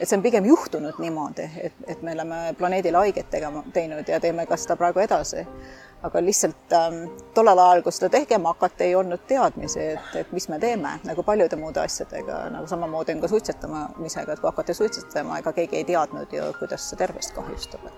et see on pigem juhtunud niimoodi, et, et me oleme planeedile haiget tegema, teinud ja teeme ka seda praegu edasi. aga lihtsalt ähm, tollel ajal, kui seda tegema hakati, ei olnud teadmisi, et, et mis me teeme, nagu paljude muude asjadega, nagu samamoodi on ka suitsetamisega, et kui hakati suitsetama, ega keegi ei teadnud ju, kuidas see tervist kahjustab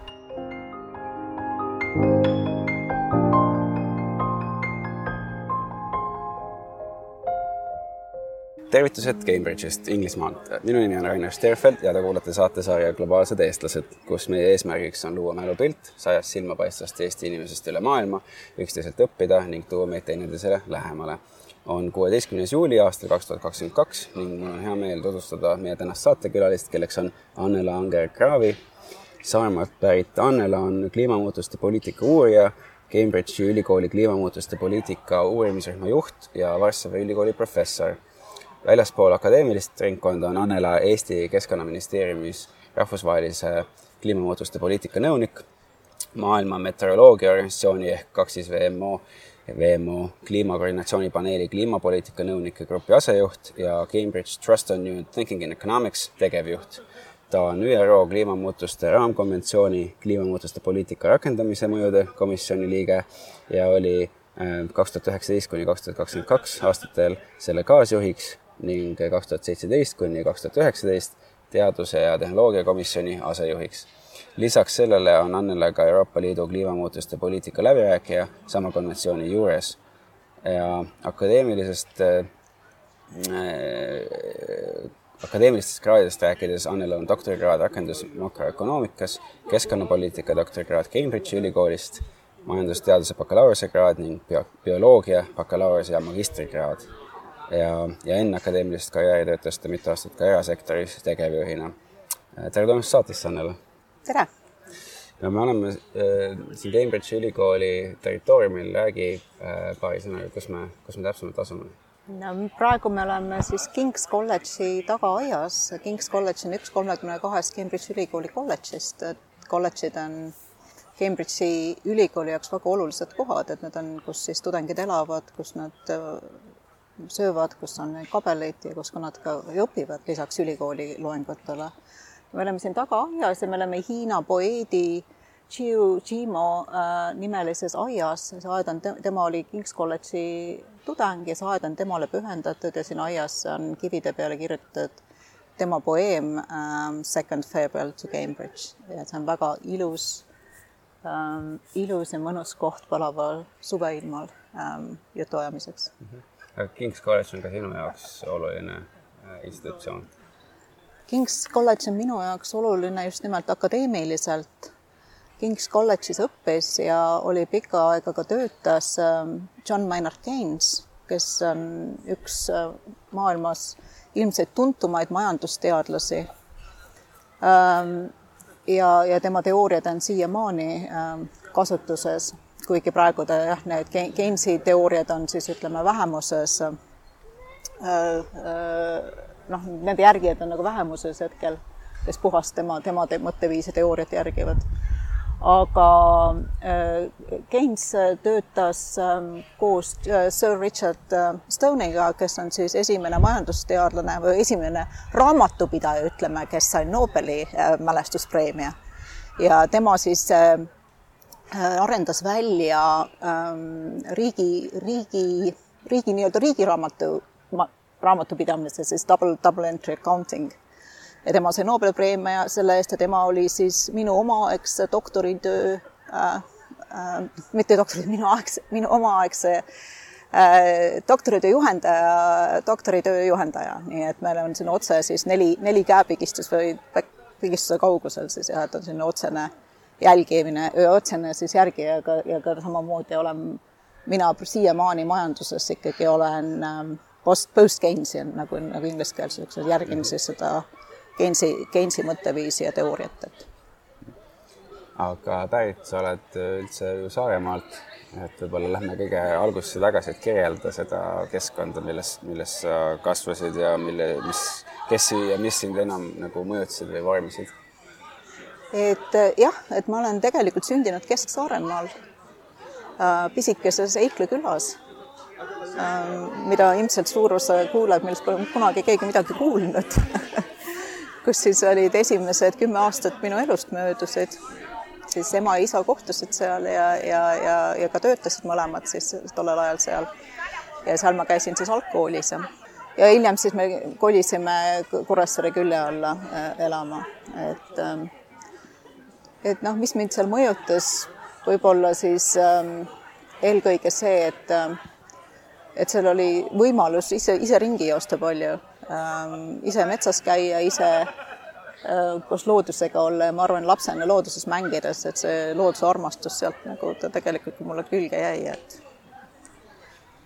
tervitused Cambridge'ist, Inglismaalt. minu nimi on Rainer Sterfeld ja te kuulate saatesarja Globaalsed eestlased, kus meie eesmärgiks on luua mälupilt sajast silmapaistvast Eesti inimesest üle maailma, üksteiselt õppida ning tuua meid teineteisele lähemale. on kuueteistkümnes juuli aastal kaks tuhat kakskümmend kaks ning mul on hea meel tutvustada meie tänast saatekülalist, kelleks on Annela Anger-Kraavi. Saaremaalt pärit Annela on kliimamuutuste poliitika uurija, Cambridge'i ülikooli kliimamuutuste poliitika uurimisrühma juht ja Varssavi ülikooli professor väljaspool akadeemilist ringkonda on Annela Eesti Keskkonnaministeeriumis rahvusvahelise kliimamuutuste poliitika nõunik, Maailma Meteoroloogiaorganisatsiooni ehk kaks siis WMO, WMO kliimakoordinatsioonipaneeli kliimapoliitika nõunike grupi asejuht ja Cambridge Trust on New Thinking in Economics tegevjuht. ta on ÜRO kliimamuutuste raamkonventsiooni kliimamuutuste poliitika rakendamise mõjude komisjoni liige ja oli äh, kaks tuhat üheksateist kuni kaks tuhat kakskümmend kaks aastatel selle kaasjuhiks ning kaks tuhat seitseteist kuni kaks tuhat üheksateist teaduse ja tehnoloogiakomisjoni asejuhiks. lisaks sellele on Annele ka Euroopa Liidu kliimamuutuste poliitika läbirääkija sama konventsiooni juures ja akadeemilisest äh, akadeemilistest kraadidest rääkides, Annel on doktorikraad rakendus makroökonoomikas, keskkonnapoliitika doktorikraad Cambridge'i ülikoolist, majandusteaduse bakalaureusekraad ning bio, bioloogia bakalaureuse ja magistrikraad ja, ja enne akadeemilist karjääri töötas ta mitu aastat ka erasektoris tegevjuhina. tere tulemast saatesse, Annela! tere! no me oleme äh, siin Cambridge'i ülikooli territooriumil, räägi äh, paari sõnaga, kus me, kus me täpsemalt asume? no praegu me oleme siis King's College'i tagaaias. King's College on üks kolmekümne kahest Cambridge'i ülikooli kolledžist. kolledžid on Cambridge'i ülikooli jaoks väga olulised kohad, et need on, kus siis tudengid elavad, kus nad söövad, kus on kabeleid ja kus nad ka õpivad lisaks ülikooli loengutele. me oleme siin tagaaias ja me oleme Hiina poeedi Chiu Jimo äh, nimelises aias, see aed on, tema oli King's College'i tudeng ja see aed on temale pühendatud ja siin aias on kivide peale kirjutatud tema poeem ähm, Second Farewell to Cambridge ja see on väga ilus ähm,, ilus ja mõnus koht palaval suveilmal ähm, jutuajamiseks mm. -hmm King's College on ka sinu jaoks oluline äh, institutsioon? King's College on minu jaoks oluline just nimelt akadeemiliselt. King's College'is õppis ja oli pikka aega ka töötas ähm, John Maynard Keynes, kes on üks äh, maailmas ilmselt tuntumaid majandusteadlasi. Ähm, ja, ja tema teooriad on siiamaani ähm, kasutuses kuigi praegu ta jah, need Keynesi teooriad on siis ütleme vähemuses äh, äh, noh, nende järgijad on nagu vähemuses hetkel, kes puhast tema, tema te mõtteviisi teooriat järgivad. aga äh, Keynes töötas koos Sir Richard Stone'iga, kes on siis esimene majandusteadlane või esimene raamatupidaja, ütleme, kes sai Nobeli mälestuspreemia. ja tema siis Äh, arendas välja ähm, riigi, riigi, riigi nii-öelda riigiraamatu, raamatupidamine, siis double, double entry accounting. ja tema sai Nobeli preemia selle eest ja tema oli siis minu omaaegse doktoritöö äh,, äh, mitte doktori, minu aegse, minu omaaegse äh, doktoritöö juhendaja, doktoritöö juhendaja, nii et meil on siin otse siis neli, neli käepigistus või pigistuse kaugusel siis jah, et on selline otsene äh, jälgimine, otsene siis järgi ja ja ka samamoodi olen mina siiamaani majanduses ikkagi olen ähm, post, post-Keynesian nagu, nagu inglise keeles öeldakse, järgin siis seda Keynesi, Keynesi mõtteviisi ja teooriat, et. aga pärit sa oled üldse ju Saaremaalt, et võib-olla lähme kõige algusesse tagasi, et kirjelda seda keskkonda, milles, milles sa kasvasid ja mille, mis, kes ja mis sind enam nagu mõjutasid või vormisid et eh, jah, et ma olen tegelikult sündinud Kesk-Saaremaal äh,, pisikeses Eikla külas äh,, mida ilmselt suur osa kuulajad, millest pole kunagi keegi midagi kuulnud kus siis olid esimesed kümme aastat minu elust möödusid, siis ema ja isa kohtusid seal ja, ja, ja, ja ka töötasid mõlemad siis tollel ajal seal. ja seal ma käisin siis algkoolis ja, ja hiljem siis me kolisime Kuressaare külje alla äh, elama, et ähm, et noh, mis mind seal mõjutas, võib-olla siis ähm, eelkõige see, et ähm, et seal oli võimalus ise, ise ringi joosta palju ähm,, ise metsas käia, ise äh, koos loodusega olla ja ma arvan, lapsena looduses mängides, et see looduse armastus sealt nagu ta tegelikult mulle külge jäi, et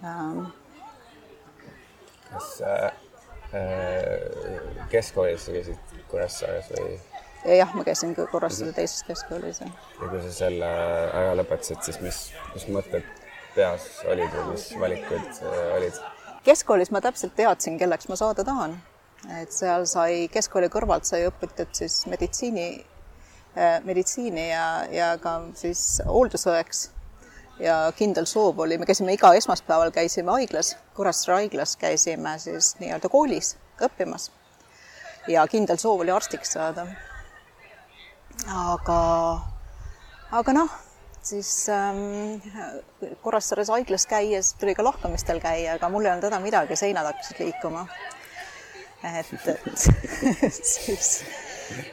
ähm. kas äh, äh, keskkoolis sa käisid Kuressaares või? Jah, ma käisin Kuressaare teises keskkoolis. ja kui sa selle aja lõpetasid, siis mis, mis mõtted peas olid või mis valikud äh, olid? keskkoolis ma täpselt teadsin, kelleks ma saada tahan. et seal sai, keskkooli kõrvalt sai õpitud siis meditsiini, äh, meditsiini ja, ja ka siis hooldusõeks. ja kindel soov oli, me käisime iga esmaspäeval, käisime haiglas, Kuressaare haiglas käisime siis nii-öelda koolis õppimas. ja kindel soov oli arstiks saada. Aga, aga noh siis ähm, Kuressaares haiglas käies tuli ka lahkamistel käia, aga mul ei olnud häda midagi, seinad hakkasid liikuma. et, et siis,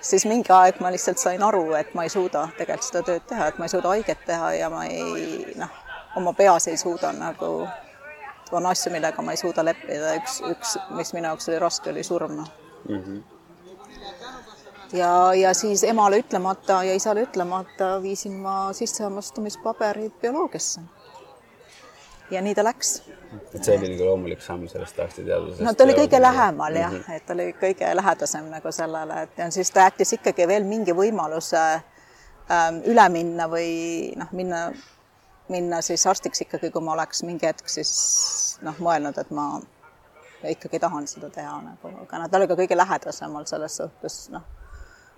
siis mingi aeg ma lihtsalt sain aru, et ma ei suuda tegelikult seda tööd teha, et ma ei suuda haiget teha ja ma ei noh, oma peas ei suuda nagu, on asju, millega ma ei suuda leppida, üks, üks, mis minu jaoks oli raske, oli surm mm. -hmm ja, ja siis emale ütlemata ja isale ütlemata viisin ma sisseastumispaberid bioloogiasse. ja nii ta läks. et see oli nagu loomulik samm sellest arstiteadusest? no ta oli kõige lähemal jah mm, -hmm. et ta oli kõige lähedasem nagu sellele, et ja siis ta jättis ikkagi veel mingi võimaluse ähm, üle minna või noh, minna, minna siis arstiks ikkagi, kui ma oleks mingi hetk siis noh, mõelnud, et ma ikkagi tahan seda teha nagu, aga noh, ta oli ka kõige lähedasemal selles suhtes noh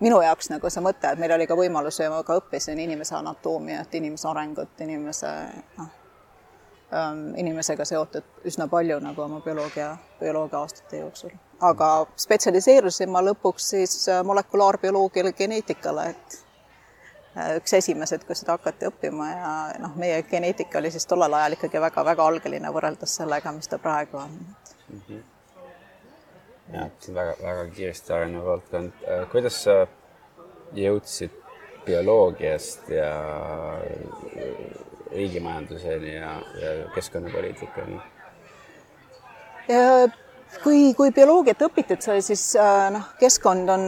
minu jaoks nagu see mõte, et meil oli ka võimalus ma ka õppisin inimese anatoomiat, inimese arengut, inimese noh, ähm, inimesega seotud üsna palju nagu oma bioloogia, bioloogia aastate jooksul. aga spetsialiseerusin ma lõpuks siis äh, molekulaarbioloogiale, geneetikale, et äh, üks esimesed, kus seda hakati õppima ja noh, meie geneetika oli siis tollel ajal ikkagi väga-väga algeline võrreldes sellega, mis ta praegu on mm. -hmm jah, see on väga, väga kiiresti arenev valdkond. Äh, kuidas sa jõudsid bioloogiast ja riigimajanduseni ja, ja keskkonnapoliitikani? kui, kui bioloogiat õpitud sai, siis äh, noh, keskkond on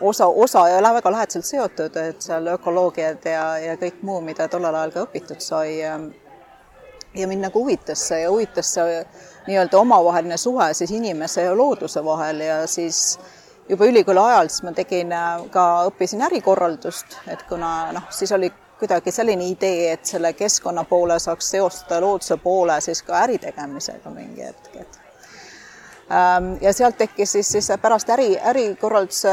osa, osa ja väga lähedaselt seotud, et seal ökoloogiad ja, ja kõik muu, mida tollel ajal ka õpitud sai. Ja mind nagu huvitas see ja huvitas see nii-öelda omavaheline suhe siis inimese ja looduse vahel ja siis juba ülikooli ajal siis ma tegin äh, ka, õppisin ärikorraldust, et kuna noh, siis oli kuidagi selline idee, et selle keskkonna poole saaks seostada looduse poole siis ka äritegemisega mingi hetk, et ja sealt tekkis siis, siis pärast äri, ärikorralduse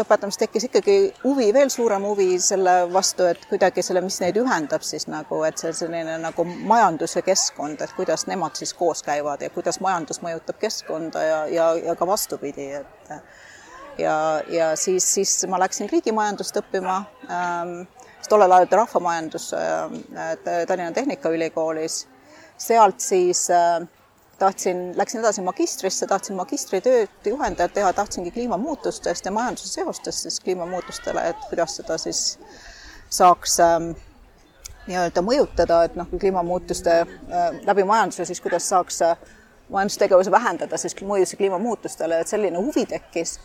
lõpetamist tekkis ikkagi huvi, veel suurem huvi selle vastu, et kuidagi selle, mis neid ühendab siis nagu, et see selline nagu majandus ja keskkond, et kuidas nemad siis koos käivad ja kuidas majandus mõjutab keskkonda ja, ja, ja ka vastupidi, et ja, ja siis, siis ma läksin riigimajandust õppima ähm,, tollel ajal rahvamajandus äh, Tallinna Tehnikaülikoolis. sealt siis äh, tahtsin, läksin edasi magistrisse, tahtsin magistritööd juhendajat teha, tahtsingi kliimamuutustest ja majanduse seostest siis kliimamuutustele, et kuidas seda siis saaks ähm, nii-öelda mõjutada, et noh, kui kliimamuutuste äh, läbi majanduse, siis kuidas saaks äh, majandustegevuse vähendada siis mõjusid kliimamuutustele, et selline huvi tekkis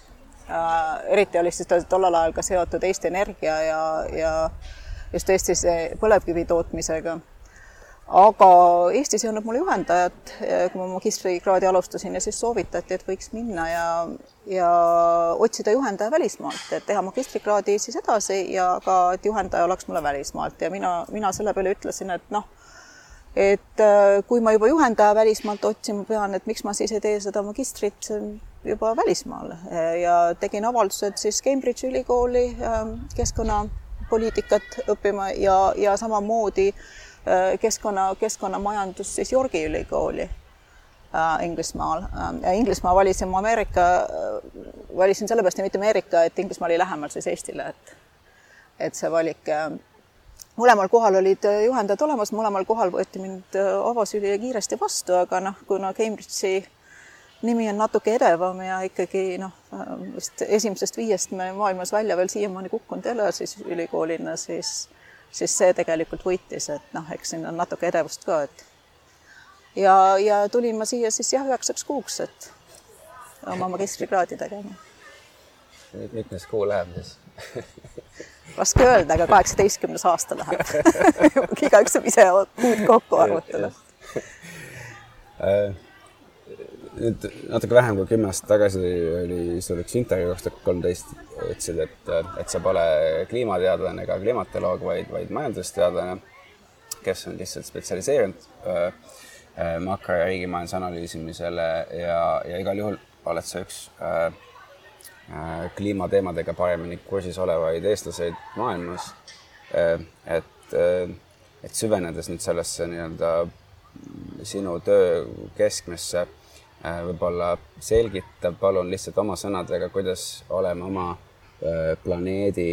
Äh, eriti oli siis tollel ajal ka seotud Eesti Energia ja, ja just Eestis põlevkivi tootmisega. Aga Eestis ei olnud mul juhendajat, kui ma magistrikraadi alustasin ja siis soovitati, et võiks minna ja, ja otsida juhendaja välismaalt, et teha magistrikraadi siis edasi ja ka, et juhendaja oleks mulle välismaalt. Ja mina, mina selle peale ütlesin, et noh, et äh, kui ma juba juhendaja välismaalt otsima pean, et miks ma siis ei tee seda magistrit juba välismaal. Ja tegin avaldused siis Cambridge'i ülikooli keskkonnapoliitikat õppima ja, ja samamoodi äh, keskkonna, keskkonnamajandus siis Yorgi ülikooli äh, Inglismaal. Ähm, Inglismaa valisime Ameerika valisin sellepärast mitte Ameerika, et Inglismaa oli lähemal siis Eestile, et et see valik mõlemal kohal olid juhendajad olemas, mõlemal kohal võeti mind avasüli kiiresti vastu, aga noh, kuna Cambridge'i nimi on natuke edevam ja ikkagi noh, vist esimesest viiest me maailmas välja veel siiamaani kukkunud ei ole siis ülikoolina, siis, siis see tegelikult võitis, et noh, eks siin on natuke edevust ka, et ja, ja tulin ma siia siis jah, üheksaks kuuks, et oma magistrikraadi tegema. mitmes kuu läheb siis? Raske öelda, aga kaheksateistkümnes aasta läheb. Igaüks saab ise kuud kokku arvutada nüüd natuke vähem kui kümme aastat tagasi oli sul üks intervjuu kaks tuhat kolmteist, ütlesid, et, et sa pole kliimateadlane ega klimatoloog, vaid, vaid majandusteadlane, kes on lihtsalt spetsialiseerunud äh, äh, makro- ja riigimajanduse analüüsimisele ja, ja igal juhul oled sa üks äh, äh, kliimateemadega paremini kursis olevaid eestlaseid maailmas äh,. et äh,, et süvenedes nüüd sellesse nii-öelda sinu töö keskmesse võib-olla selgita palun lihtsalt oma sõnadega, kuidas oleme oma äh, planeedi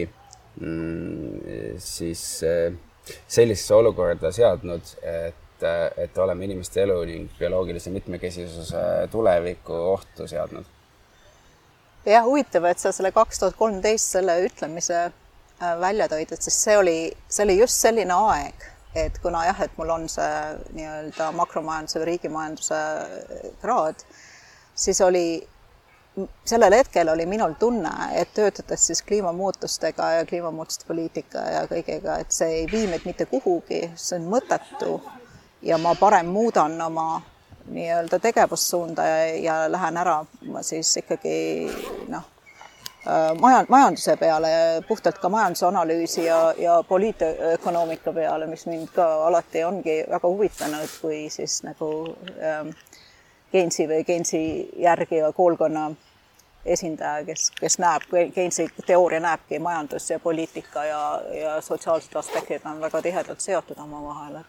mm, siis äh, sellisesse olukorda seadnud, et, et oleme inimeste elu ning bioloogilise mitmekesisuse tulevikku ohtu seadnud. jah, huvitav, et sa selle kaks tuhat kolmteist selle ütlemise välja tõid, et sest see oli, see oli just selline aeg et kuna jah, et mul on see nii-öelda makromajanduse või riigimajanduse kraad, siis oli sellel hetkel oli minul tunne, et töötades siis kliimamuutustega ja kliimamuutuste poliitika ja kõigega, et see ei vii meid mitte kuhugi, see on mõttetu ja ma parem muudan oma nii-öelda tegevussuunda ja, ja lähen ära siis ikkagi noh, Äh, maja, majanduse peale, puhtalt ka majandusanalüüsi ja, ja poliitökonoomika peale, mis mind ka alati ongi väga huvitanud, kui siis nagu ähm, Keinsi või Keinsi järgiva koolkonna esindaja, kes, kes näeb, Keinsi teooria näebki majandus ja poliitika ja, ja sotsiaalsed aspektid on väga tihedalt seotud omavahel,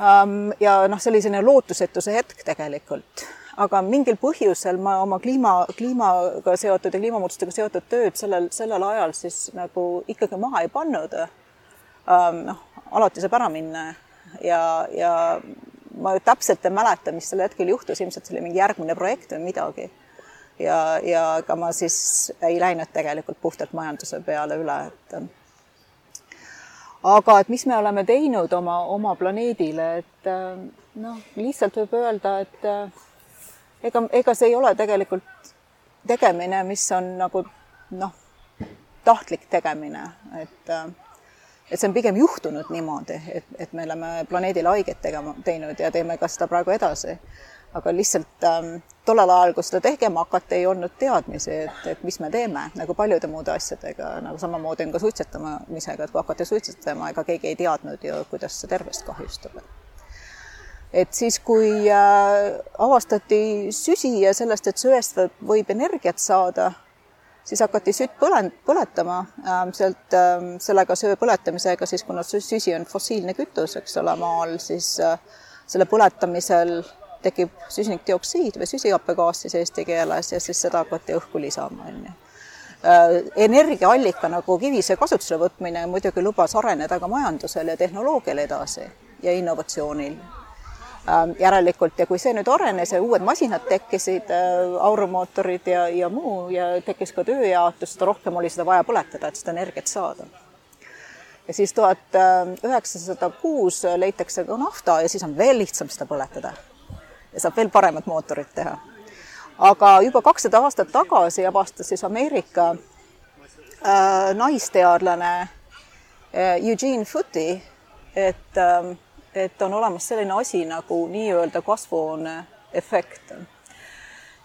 ähm, ja noh, selline lootusetuse hetk tegelikult aga mingil põhjusel ma oma kliima, kliimaga seotud ja kliimamuutustega seotud tööd sellel, sellel ajal siis nagu ikkagi maha ei pannud ähm,. noh, alati saab ära minna ja, ja ma täpselt ei mäleta, mis sel hetkel juhtus, ilmselt see oli mingi järgmine projekt või midagi. ja, ja ega ma siis ei läinud tegelikult puhtalt majanduse peale üle, et aga et mis me oleme teinud oma, oma planeedile, et noh, lihtsalt võib öelda, et ega, ega see ei ole tegelikult tegemine, mis on nagu noh, tahtlik tegemine, et et see on pigem juhtunud niimoodi, et, et me oleme planeedile haiget tegema, teinud ja teeme ka seda praegu edasi. aga lihtsalt ähm, tollel ajal, kui seda tegema hakati, ei olnud teadmisi, et, et mis me teeme, nagu paljude muude asjadega, nagu samamoodi on ka suitsetamisega, et kui hakati suitsetama, ega keegi ei teadnud ju, kuidas see tervist kahjustab et siis, kui äh, avastati süsi ja sellest, et söest võib, energiat saada, siis hakati sütt põlen-, põletama ähm, sealt ähm, sellega söö põletamisega, siis kuna süsi on fossiilne kütus, eks ole, maal, siis äh, selle põletamisel tekib süsinikdioksiid või süsihappegaas siis eesti keeles ja siis seda hakati õhku lisama, on ju. Äh, energiaallika nagu kivise kasutusele võtmine muidugi lubas areneda ka majandusel ja tehnoloogial edasi ja innovatsioonil järelikult ja kui see nüüd arenes ja uued masinad tekkisid, äh, aurumootorid ja, ja muu ja tekkis ka tööjaotus, seda rohkem oli seda vaja põletada, et seda energiat saada. ja siis tuhat üheksasada kuus leitakse ka nafta ja siis on veel lihtsam seda põletada. ja saab veel paremat mootorit teha. aga juba kakssada aastat tagasi avastas siis Ameerika äh, naisteadlane äh, Eugene Foote, et äh, et on olemas selline asi nagu nii-öelda kasvuhooneefekt.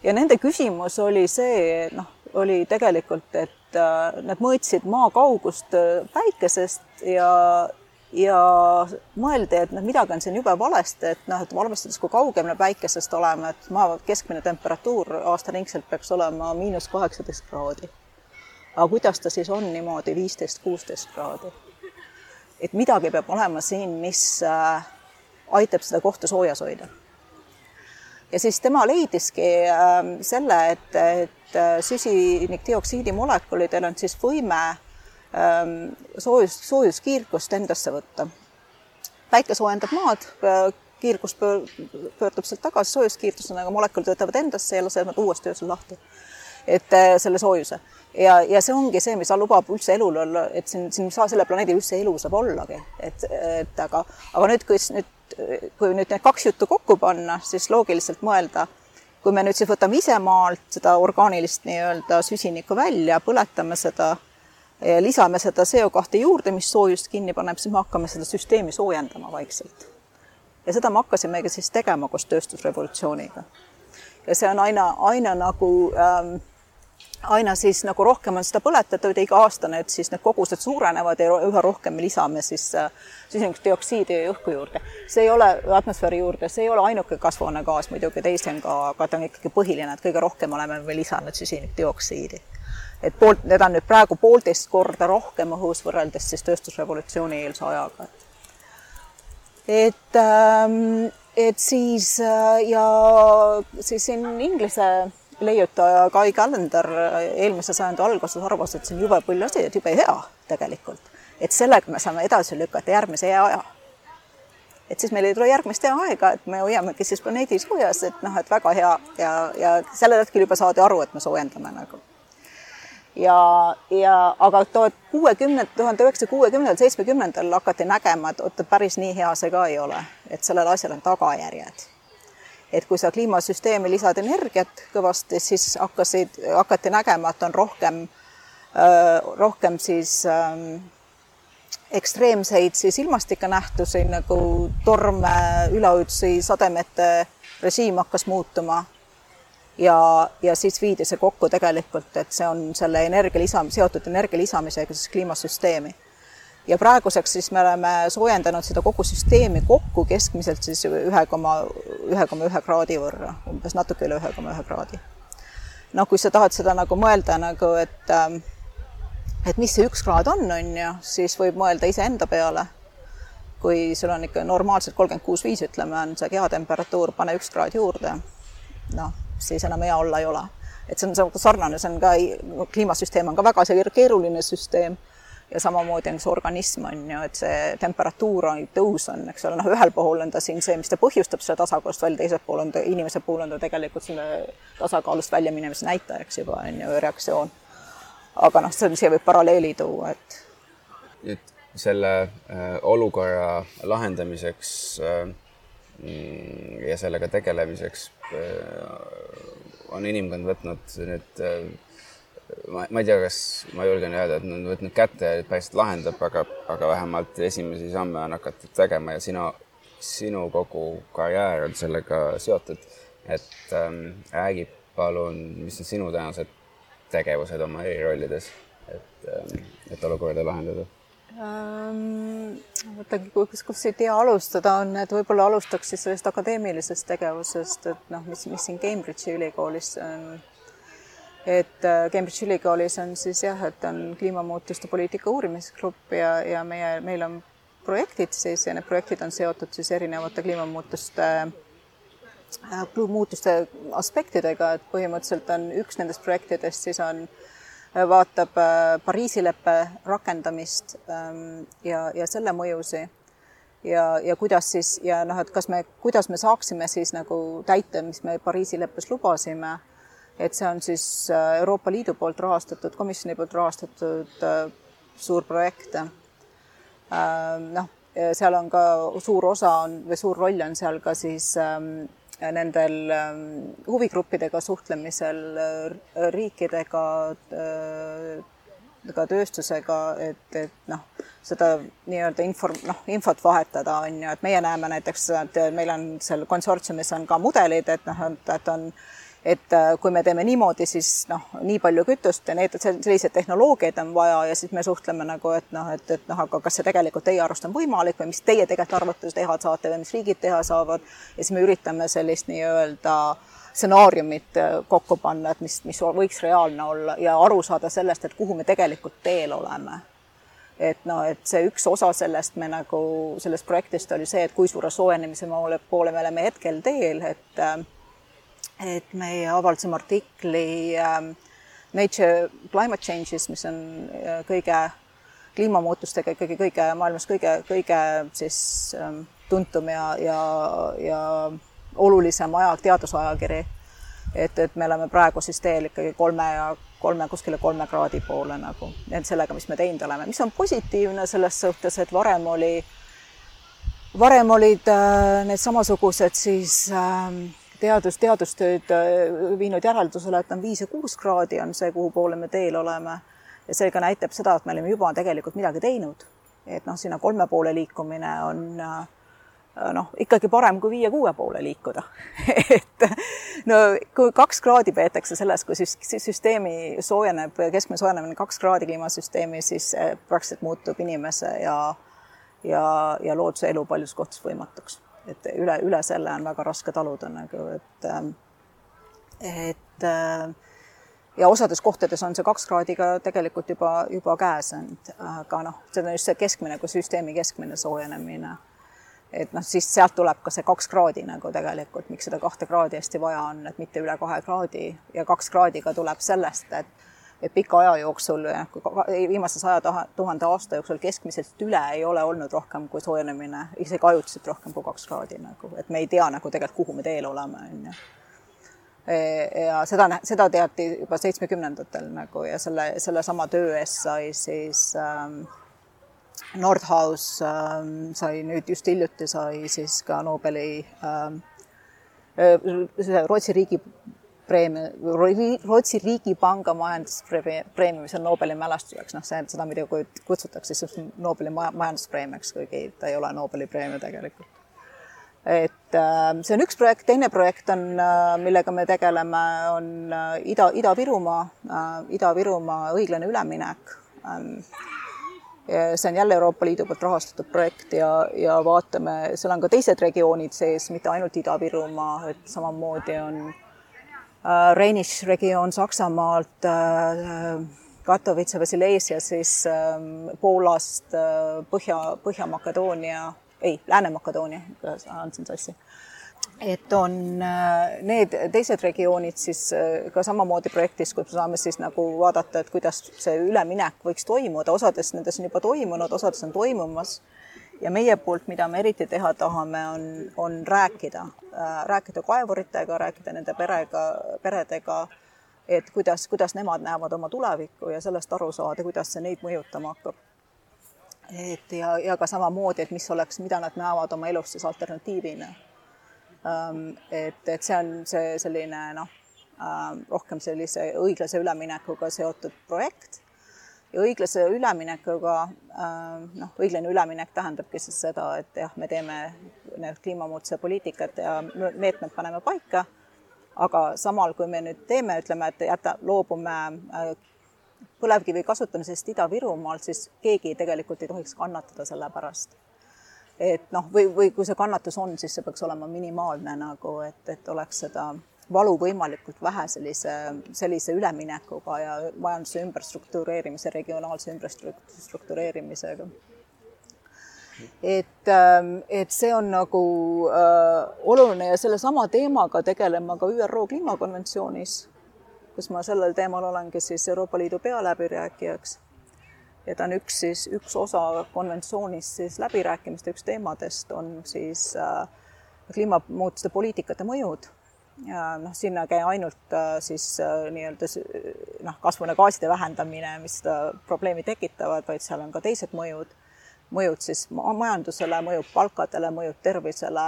ja nende küsimus oli see, noh, oli tegelikult, et äh, nad mõõtsid maa kaugust äh, päikesest ja, ja mõeldi, et noh, midagi on siin jube valesti, et noh, et arvestades, kui kaugel me päikesest oleme, et maa keskmine temperatuur aastaringselt peaks olema miinus kaheksateist kraadi. aga kuidas ta siis on niimoodi viisteist, kuusteist kraadi? Et midagi peab olema siin, mis äh, aitab seda kohta soojas hoida. ja siis tema leidiski ähm, selle, et, et äh, süsinikdioksiidi molekulidel on siis võime ähm, soojus, soojuskiirgust endasse võtta. päike soojendab maad, kiirgus pöördub sealt tagasi soojuskiirgusena, aga molekulid võtavad endasse ja lasevad uuesti öösel lahti. Et äh, selle soojuse ja, ja see ongi see, mis lubab üldse elul olla, et siin, siin saa selle planeedil üldse elu saab ollagi, et, et aga, aga nüüd, kui nüüd, kui nüüd need kaks juttu kokku panna, siis loogiliselt mõelda, kui me nüüd siis võtame ise maalt seda orgaanilist nii-öelda süsinikku välja, põletame seda lisame seda CO2 juurde, mis soojust kinni paneb, siis me hakkame seda süsteemi soojendama vaikselt. ja seda me hakkasimegi siis tegema koos tööstusrevolutsiooniga. Ja see on aina, aina nagu ähm, aina siis nagu rohkem on seda põletatud ja iga aasta need siis need kogused suurenevad ja üha rohkem me lisame siis äh, süsinikdioksiidi õhku juurde. see ei ole atmosfääri juurde, see ei ole ainuke kasvuhoonegaas muidugi, teisi on ka, aga ta on ikkagi põhiline, et kõige rohkem oleme me lisanud süsinikdioksiidi. et poolt, need on nüüd praegu poolteist korda rohkem õhus võrreldes siis tööstusrevolutsiooni eelse ajaga. et ähm, et siis äh, ja siis siin inglise leiutaja Kai Kallender eelmise sajandi alguses arvas, et see on jube pull asi, et jube hea tegelikult. et sellega me saame edasi lükata järgmise aja. et siis meil ei tule järgmist aega, et me hoiamegi siis planeedi soojas, et noh, et väga hea ja, ja sellel hetkel juba saadi aru, et me soojendame nagu. Ja, ja aga tuhat kuuekümnend, tuhande üheksasaja kuuekümnendal, seitsmekümnendal hakati nägema, et oota, päris nii hea see ka ei ole, et sellel asjal on tagajärjed et kui sa kliimasüsteemi lisad energiat kõvasti, siis hakkasid, hakati nägema, et on rohkem, rohkem siis ähm, ekstreemseid siis ilmastikunähtusi nagu torme, üleujutsi, sademete režiim hakkas muutuma. Ja, ja siis viidi see kokku tegelikult, et see on selle energia lisam-, seotud energia lisamisega siis kliimasüsteemi ja praeguseks siis me oleme soojendanud seda kogu süsteemi kokku keskmiselt siis ühe koma, ühe koma ühe kraadi võrra, umbes natuke üle ühe koma ühe kraadi. noh, kui sa tahad seda nagu mõelda nagu, et ähm, et mis see üks kraad on, on ju, siis võib mõelda iseenda peale. kui sul on ikka normaalselt kolmkümmend kuus viis, ütleme, on see kehatemperatuur, pane üks kraad juurde, noh, siis enam hea olla ei ole. et see on sarnane, see on ka, kliimasüsteem on ka väga keeruline süsteem ja samamoodi on see organism, on ju, et see temperatuur on, tõus on, eks ole, noh, ühel puhul on ta siin see, mis ta põhjustab selle tasakaalust välja, teisel pool on ta, inimese puhul on ta tegelikult selle tasakaalust väljaminemise näitajaks juba, on ju, reaktsioon. aga noh, see on, siia võib paralleeli tuua, et et selle äh, olukorra lahendamiseks äh, ja sellega tegelemiseks äh, on inimkond võtnud nüüd äh, ma, ma ei tea, kas ma julgen öelda, et nad on võtnud kätte ja päriselt lahendab, aga, aga vähemalt esimesi samme on hakatud tegema ja sina, sinu kogu karjäär on sellega seotud. et ähm, räägi palun, mis on sinu tänased tegevused oma erirollides, et ähm,, et olukorda lahendada? Mõtlengi, kus, kus siit hea alustada on, et võib-olla alustaks siis sellest akadeemilisest tegevusest, et noh, mis, mis siin Cambridge'i ülikoolis on et äh, Cambridge ülikoolis on siis jah, et on kliimamuutuste poliitika uurimisgrupp ja, ja meie, meil on projektid siis ja need projektid on seotud siis erinevate kliimamuutuste äh, muutuste aspektidega, et põhimõtteliselt on üks nendest projektidest siis on, äh, vaatab Pariisi leppe rakendamist ähm, ja, ja selle mõjusi ja, ja kuidas siis ja noh, et kas me, kuidas me saaksime siis nagu täita, mis me Pariisi leppes lubasime et see on siis äh, Euroopa Liidu poolt rahastatud, komisjoni poolt rahastatud äh, suur projekt. Noh, seal on ka suur osa on või suur roll on seal ka siis ähm, nendel ähm, huvigruppidega suhtlemisel, äh, riikidega, ka tööstusega, et, et noh, seda nii-öelda inform-, noh, infot vahetada, on ju, et meie näeme näiteks, et meil on seal konsortsiumis on ka mudelid, et noh, et on äh, et äh, kui me teeme niimoodi, siis noh, nii palju kütust ja need, selliseid tehnoloogiaid on vaja ja siis me suhtleme nagu, et noh, et, et noh, aga kas see tegelikult teie arust on võimalik või mis teie tegelikult arvate, teha saate või mis riigid teha saavad. ja siis me üritame sellist nii-öelda stsenaariumit äh, kokku panna, et mis, mis võiks reaalne olla ja aru saada sellest, et kuhu me tegelikult teel oleme et noh, et see üks osa sellest me nagu, sellest projektist oli see, et kui suure soojenemise poole me oleme hetkel teel, et äh, et meie avaldasime artikli ähm, Nature Climate Changes, mis on äh, kõige kliimamuutustega ikkagi kõige maailmas kõige, kõige siis ähm, tuntum ja, ja, ja olulisem aja, teadusajakiri. et, et me oleme praegu siis teel ikkagi kolme ja kolme, kuskile kolme kraadi poole nagu, et sellega, mis me teinud oleme, mis on positiivne selles suhtes, et varem oli, varem olid äh, need samasugused siis äh, teadus, teadustööd äh, viinud järeldusele, et on viis ja kuus kraadi on see, kuhu poole me teel oleme. ja seega näitab seda, et me oleme juba tegelikult midagi teinud. et noh, sinna kolme poole liikumine on äh, noh, ikkagi parem kui viie-kuue poole liikuda et no kui kaks kraadi peetakse sellest, kui süsteemi soojeneb, keskmine soojenemine kaks kraadi kliimasüsteemi, siis praktiliselt muutub inimese ja ja, ja looduse elu paljus kohtades võimatuks. Et üle, üle selle on väga raske taluda nagu, et et ja osades kohtades on see kaks kraadi ka tegelikult juba, juba käes olnud, aga noh, see on just see keskmine kui süsteemi keskmine soojenemine. Et noh, siis sealt tuleb ka see kaks kraadi nagu tegelikult, miks seda kahte kraadi hästi vaja on, et mitte üle kahe kraadi. Ja kaks kraadi ka tuleb sellest, et et pika aja jooksul, viimase saja tuhande aasta jooksul keskmiselt üle ei ole olnud rohkem kui soojenemine, isegi ajutiselt rohkem kui kaks kraadi nagu, et me ei tea nagu tegelikult, kuhu me teel oleme, on ju. E, ja seda, seda teati juba seitsmekümnendatel nagu ja selle, sellesama töö eest sai siis ähm, Nordhaus ähm, sai nüüd just hiljuti sai siis ka Nobeli ähm, äh, Rootsi riigi preemia, Rootsi Riigipanga majanduspreemia, mis on Nobeli mälestuseks, noh, see, seda muidu kutsutakse siis Nobeli majanduspreemiaks, kuigi ta ei ole Nobeli preemia tegelikult. et äh, see on üks projekt, teine projekt on, äh, millega me tegeleme, on äh, Ida, Ida-Virumaa, Ida-Virumaa õiglane üleminek ähm, see on jälle Euroopa Liidu poolt rahastatud projekt ja, ja vaatame, seal on ka teised regioonid sees, mitte ainult Ida-Virumaa, et samamoodi on äh, Rheinisch regioon Saksamaalt äh,, Katowice või Silesia siis äh, Poolast äh,, Põhja, Põhja-Makedoonia, ei, Lääne-Makedoonia, andsin sassi et on äh, need teised regioonid siis äh, ka samamoodi projektis, kus me saame siis nagu vaadata, et kuidas see üleminek võiks toimuda, osades nendes on juba toimunud, osades on toimumas. Ja meie poolt, mida me eriti teha tahame, on, on rääkida, äh, rääkida kaevuritega, rääkida nende perega, peredega, et kuidas, kuidas nemad näevad oma tulevikku ja sellest aru saada, kuidas see neid mõjutama hakkab. Et ja, ja ka samamoodi, et mis oleks, mida nad näevad oma elus siis alternatiivina. Ähm, et, et see on see selline noh, ähm, rohkem sellise õiglase üleminekuga seotud projekt ja õiglase üleminekuga ähm, noh, õiglane üleminek tähendabki siis seda, et jah, me teeme need kliimamuutuse poliitikad ja meetmed paneme paika, aga samal, kui me nüüd teeme, ütleme, et jäta, loobume äh, põlevkivi kasutamisest Ida-Virumaal, siis keegi tegelikult ei tohiks kannatada selle pärast. Et noh, või, või kui see kannatus on, siis see peaks olema minimaalne nagu, et, et oleks seda valu võimalikult vähe sellise, sellise üleminekuga ja majanduse ümberstruktureerimise, regionaalse ümberstruktureerimisega. et, ähm, et see on nagu äh, oluline ja sellesama teemaga tegelema ka ÜRO kliimakonventsioonis, kus ma sellel teemal olengi siis Euroopa Liidu pealäbirääkijaks ja ta on üks siis, üks osa konventsioonis siis läbirääkimiste üks teemadest on siis äh, kliimamuutuste poliitikate mõjud. Noh, sinna ei käi ainult äh, siis äh, nii-öelda noh, kasvuhoonegaaside vähendamine, mis seda probleemi tekitavad, vaid seal on ka teised mõjud, mõjud siis majandusele, mõjud palkadele, mõjud tervisele,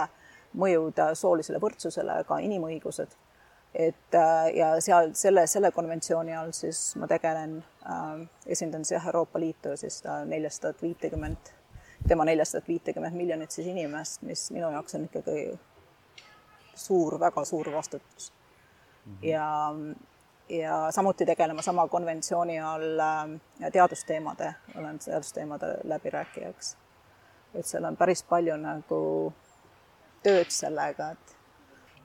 mõjud äh, soolisele võrdsusele, ka inimõigused. Et ja seal selle, selle konventsiooni all siis ma tegelen esindan siis jah, Euroopa Liitu siis neljasadat viitekümmet, tema neljasadat viitekümmet miljonit siis inimest, mis minu jaoks on ikkagi suur, väga suur vastutus mm. -hmm. ja, ja samuti tegelema sama konventsiooni all äh, teadusteemade, olen teadusteemade läbirääkijaks. et seal on päris palju nagu tööd sellega, et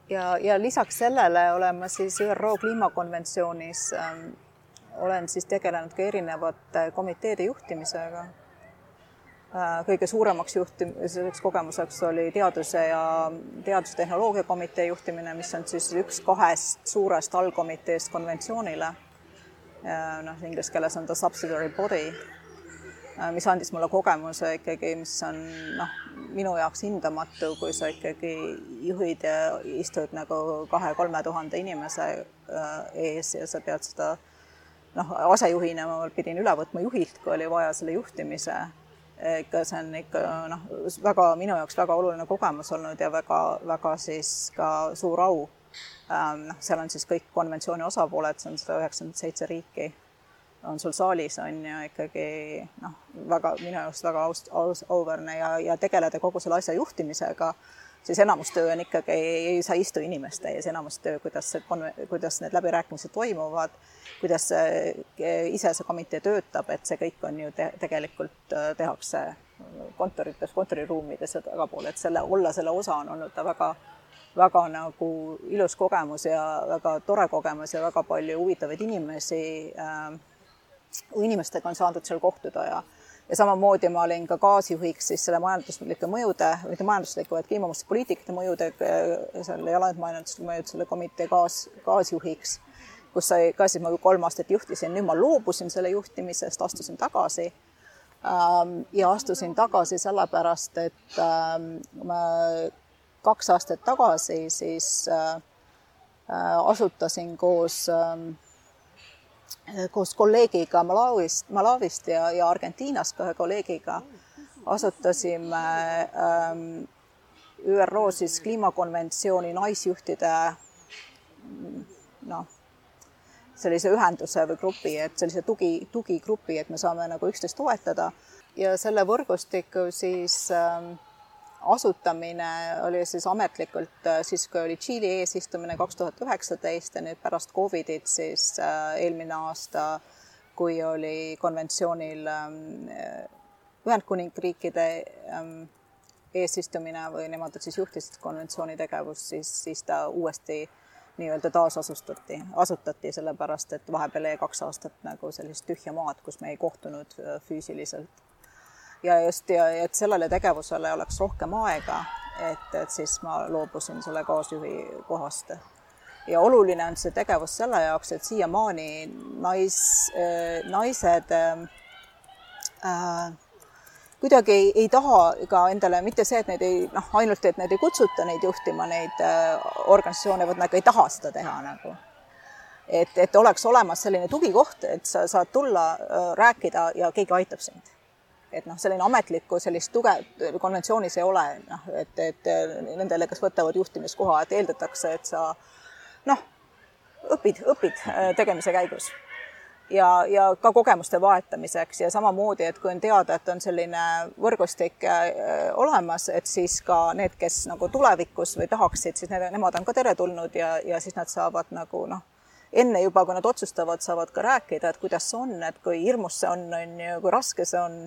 ja, ja lisaks sellele olen ma siis ÜRO kliimakonventsioonis ähm, olen siis tegelenud ka erinevate komiteede juhtimisega kõige suuremaks juhtim-, selliseks kogemuseks oli teaduse ja teadustehnoloogia komitee juhtimine, mis on siis üks kahest suurest allkomiteest konventsioonile. noh, inglise keeles on ta subsidiary body, mis andis mulle kogemuse ikkagi, mis on noh, minu jaoks hindamatu, kui sa ikkagi juhid ja istud nagu kahe-kolme tuhande inimese ees ja sa pead seda noh, asejuhina ma pidin üle võtma juhilt, kui oli vaja selle juhtimise ikka see on ikka noh, väga minu jaoks väga oluline kogemus olnud ja väga, väga siis ka suur au. noh, seal on siis kõik konventsiooni osapooled, see on sada üheksakümmend seitse riiki, on sul saalis on ju ikkagi noh, väga minu jaoks väga aust-, aus, auväärne ja, ja tegeleda kogu selle asja juhtimisega siis enamus töö on ikkagi, ei saa istu inimeste ees, enamus töö, kuidas see, kuidas need läbirääkimised toimuvad, kuidas ise see komitee töötab, et see kõik on ju te tegelikult äh, tehakse kontorites, kontoriruumides ja tagapool, et selle, olla selle osa on olnud ta väga, väga nagu ilus kogemus ja väga tore kogemus ja väga palju huvitavaid inimesi äh,, inimestega on saadud seal kohtuda ja ja samamoodi ma olin ka kaasjuhiks siis selle majanduslike mõjude, mitte majandusliku, vaid kliimamuutuspoliitikate mõjude, selle jalajälgmajanduslike mõjude selle komitee kaas, kaasjuhiks, kus sai ka siis ma kolm aastat juhtisin, nüüd ma loobusin selle juhtimisest, astusin tagasi. Ähm, ja astusin tagasi sellepärast, et ähm, ma kaks aastat tagasi siis äh, äh, asutasin koos ähm, koos kolleegiga Malawist, Malawist ja, ja Argentiinast ühe kolleegiga asutasime ähm, ÜRO siis kliimakonventsiooni naisjuhtide noh, sellise ühenduse või grupi, et sellise tugi, tugigrupi, et me saame nagu üksteist toetada. Ja selle võrgustiku siis ähm, asutamine oli siis ametlikult äh, siis, kui oli Tšiili eesistumine kaks tuhat üheksateist ja nüüd pärast Covidit siis äh, eelmine aasta, kui oli konventsioonil ähm, Ühendkuningriikide ähm, eesistumine või nemad siis juhtisid konventsiooni tegevust, siis, siis ta uuesti nii-öelda taasasustati, asutati, sellepärast et vahepeal jäi kaks aastat nagu sellist tühja maad, kus me ei kohtunud äh, füüsiliselt ja just, ja et sellele tegevusele oleks rohkem aega, et, et siis ma loobusin selle kaasjuhi kohast. ja oluline on see tegevus selle jaoks, et siiamaani nais, naised äh, kuidagi ei, ei taha ka endale mitte see, et neid ei noh, ainult, et neid ei kutsuta neid juhtima, neid äh, organisatsioone, vaid nad ka ei taha seda teha nagu. et, et oleks olemas selline tugikoht, et sa saad tulla äh,, rääkida ja keegi aitab sind et noh, selline ametlikku sellist tuge konventsioonis ei ole, noh, et, et nendele, kes võtavad juhtimiskoha, et eeldatakse, et sa noh, õpid, õpid äh, tegemise käigus. ja, ja ka kogemuste vahetamiseks ja samamoodi, et kui on teada, et on selline võrgustik äh, olemas, et siis ka need, kes nagu tulevikus või tahaksid, siis need, nemad on ka teretulnud ja, ja siis nad saavad nagu noh, enne juba, kui nad otsustavad, saavad ka rääkida, et kuidas see on, et kui hirmus see on, on ju, kui raske see on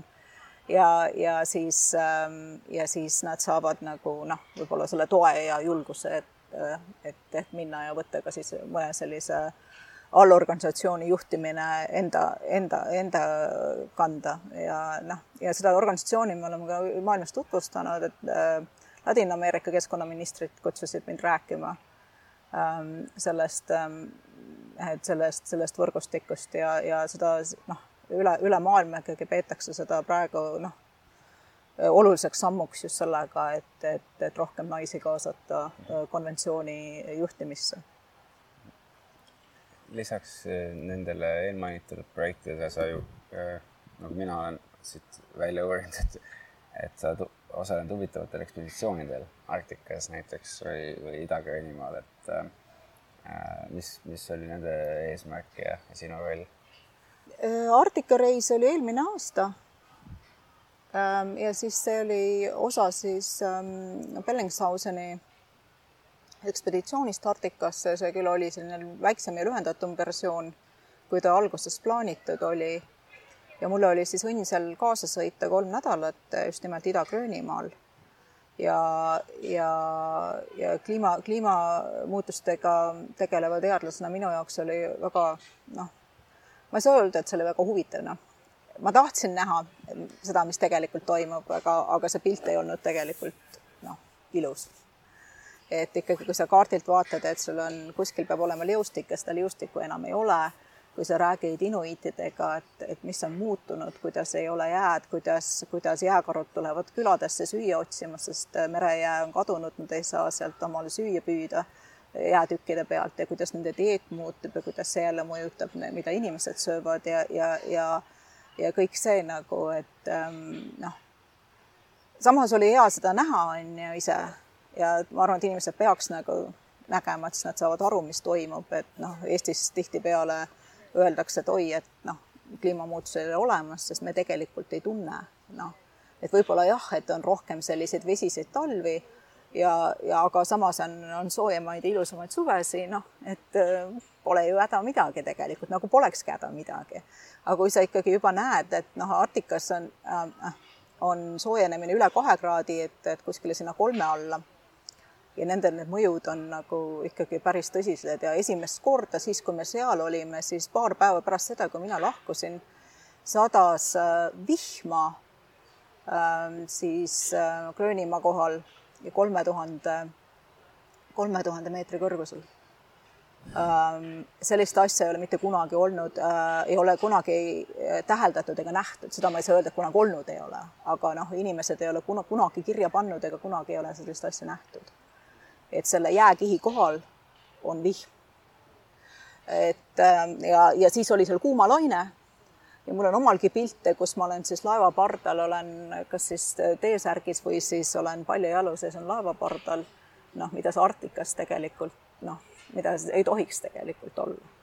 ja, ja siis, ähm, ja siis nad saavad nagu noh, võib-olla selle toe ja julguse, et, äh, et, et minna ja võtta ka siis mõne sellise allorganisatsiooni juhtimine enda, enda, enda kanda. Ja noh, ja seda organisatsiooni me oleme ka maailmas tutvustanud, et äh, Ladina-Ameerika keskkonnaministrid kutsusid mind rääkima ähm, sellest ähm,, et sellest, sellest võrgustikust ja, ja seda noh, üle, üle maailma ikkagi peetakse seda praegu noh, oluliseks sammuks just sellega, et, et, et rohkem naisi kaasata äh, konventsiooni juhtimisse. lisaks äh, nendele eelmainitud projektidele sa ju, äh, nagu mina olen siit välja uurinud, et, et sa osalenud huvitavatel ekspeditsioonidel Arktikas näiteks või, või Ida-Gröönimaal, et äh, mis, mis oli nende eesmärk ja, ja sinu roll? Äh, Arktika reis oli eelmine aasta. Ähm, ja siis see oli osa siis ähm, Bellingshauseni ekspeditsioonist Arktikasse, see küll oli selline väiksem ja lühendatum versioon, kui ta alguses plaanitud oli. ja mul oli siis õnn seal kaasa sõita kolm nädalat just nimelt Ida-Gröönimaal. ja, ja, ja kliima, kliimamuutustega tegeleva teadlasena minu jaoks oli väga noh, ma ei saa öelda, et see oli väga huvitav, noh. ma tahtsin näha seda, mis tegelikult toimub, aga, aga see pilt ei olnud tegelikult noh, ilus. et ikkagi, kui sa kaardilt vaatad, et sul on, kuskil peab olema liustik ja seda liustikku enam ei ole, kui sa räägid inuiitidega, et, et mis on muutunud, kuidas ei ole jääd, kuidas, kuidas jääkarud tulevad küladesse süüa otsima, sest merejää on kadunud, nad ei saa sealt omale süüa püüda jäätükkide pealt ja kuidas nende dieet muutub ja kuidas see jälle mõjutab, mida inimesed söövad ja, ja, ja ja kõik see nagu, et ähm, noh, samas oli hea seda näha, on ju, ise. Ja ma arvan, et inimesed peaks nagu nägema, et siis nad saavad aru, mis toimub, et noh, Eestis tihtipeale öeldakse, et oi, et noh, kliimamuutused ei ole olemas, sest me tegelikult ei tunne, noh, et võib-olla jah, et on rohkem selliseid vesiseid talvi ja, ja aga samas on, on soojemaid ja ilusamaid suvesi, noh, et äh, pole ju häda midagi tegelikult, nagu polekski häda midagi. aga kui sa ikkagi juba näed, et noh, Arktikas on äh,, on soojenemine üle kahe kraadi, et, et kuskile sinna kolme alla ja nendel need mõjud on nagu ikkagi päris tõsised ja esimest korda siis, kui me seal olime, siis paar päeva pärast seda, kui mina lahkusin, sadas äh, vihma äh, siis Gröönimaa kohal ja kolme tuhande, kolme tuhande meetri kõrgusel ähm, sellist asja ei ole mitte kunagi olnud äh,, ei ole kunagi äh, täheldatud ega nähtud, seda ma ei saa öelda, et kunagi olnud ei ole, aga noh, inimesed ei ole kuna, kunagi kirja pannud ega kunagi ei ole sellist asja nähtud. et selle jääkihi kohal on vihm. et äh, ja, ja siis oli seal kuumalaine ja mul on omalgi pilte, kus ma olen siis laeva pardal, olen kas siis T-särgis või siis olen paljajalu sees on laeva pardal, noh, mida see Arktikas tegelikult noh, mida ei tohiks tegelikult olla.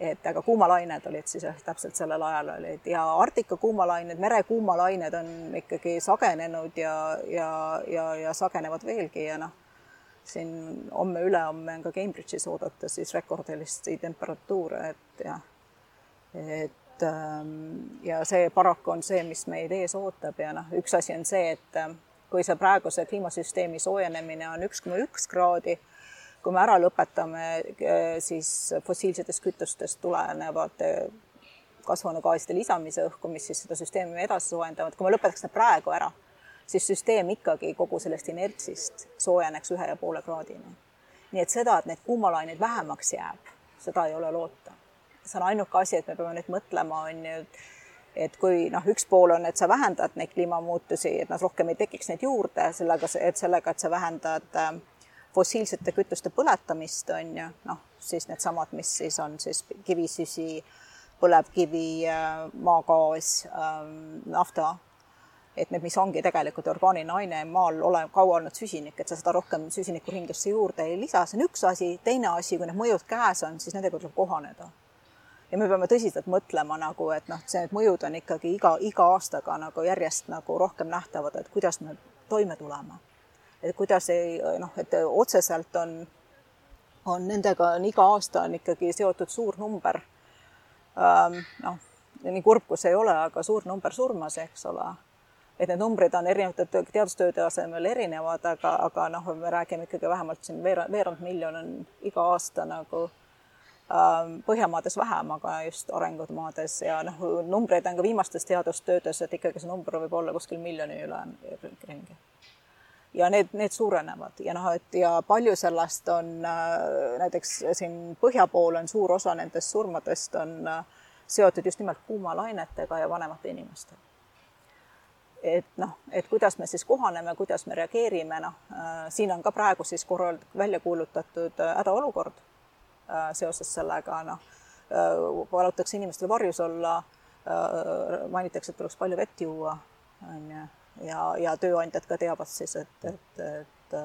et aga kuumalained olid siis täpselt sellel ajal olid ja Arktika kuumalained, merekuumalained on ikkagi sagenenud ja, ja, ja, ja sagenevad veelgi ja noh, siin homme-ülehomme on ka Cambridge'is oodata siis rekordilisi temperatuure, et jah, et et ähm, ja see paraku on see, mis meid ees ootab ja noh, üks asi on see, et ähm, kui see praeguse kliimasüsteemi soojenemine on üks koma üks kraadi, kui me ära lõpetame äh, siis fossiilsetest kütustest tulenevate kasvuhoonegaaside lisamise õhku, mis siis seda süsteemi edasi soojendavad, kui me lõpetaks need praegu ära, siis süsteem ikkagi kogu sellest inertsist soojeneks ühe ja poole kraadini. nii et seda, et neid kuumalaineid vähemaks jääb, seda ei ole loota see on ainuke asi, et me peame nüüd mõtlema, on ju, et kui noh, üks pool on, et sa vähendad neid kliimamuutusi, et nad rohkem ei tekiks neid juurde, sellega, et sellega, et sa vähendad äh, fossiilsete kütuste põletamist, on ju, noh, siis needsamad, mis siis on siis kivisüsi, põlevkivi, äh, maagaas, ähm, nafta, et need, mis ongi tegelikult orgaaniline aine maal olev kaua olnud süsinik, et sa seda rohkem süsinikku ringlusse juurde ei lisa, see on üks asi, teine asi, kui need mõjud käes on, siis nendega tuleb kohaneda ja me peame tõsiselt mõtlema nagu, et noh, see, need mõjud on ikkagi iga, iga aastaga nagu järjest nagu rohkem nähtavad, et kuidas me toime tuleme. et kuidas ei noh, et otseselt on, on nendega on iga aasta on ikkagi seotud suur number ähm,. noh, nii kurb, kui see ei ole, aga suur number surmasi, eks ole et need numbrid on erinevate teadustööde asemel erinevad, aga, aga noh, me räägime ikkagi vähemalt siin veerand, veerand miljon on iga aasta nagu Ähm, Põhjamaades vähem, aga just arenenud maades ja noh, numbreid on ka viimastes teadustöödes, et ikkagi see number võib olla kuskil miljoni üle ringi. ja need, need suurenevad ja noh, et ja palju sellest on äh, näiteks siin põhja pool on suur osa nendest surmadest on äh, seotud just nimelt kuumalainetega ja vanemate inimestega et noh, et kuidas me siis kohaneme, kuidas me reageerime, noh, äh, siin on ka praegu siis korral välja kuulutatud hädaolukord seoses sellega, noh, äh, palutakse inimestel varjus olla, äh, mainitakse, et tuleks palju vett juua, on ju, ja, ja tööandjad ka teavad siis, et, et, et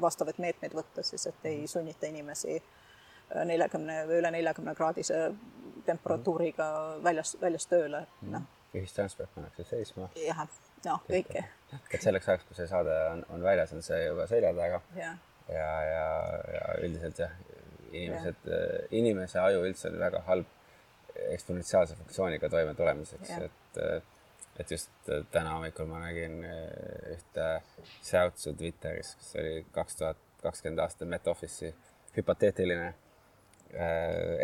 vastavaid meetmeid võtta siis, et ei sunnita inimesi neljakümne või üle neljakümne kraadise temperatuuriga väljas, väljas tööle, et noh. ühistransport pannakse seisma. jah, noh, kõike. et selleks ajaks, kui see saade on, on väljas, on see juba selja taga. ja, ja, ja, ja üldiselt jah, inimesed, äh, inimese aju üldse on väga halb eksponentsiaalse funktsiooniga toimetulemiseks, et äh, et just äh, täna hommikul ma nägin ühte säutsu Twitteris, kus oli kaks tuhat kakskümmend aasta Met Office'i hüpoteetiline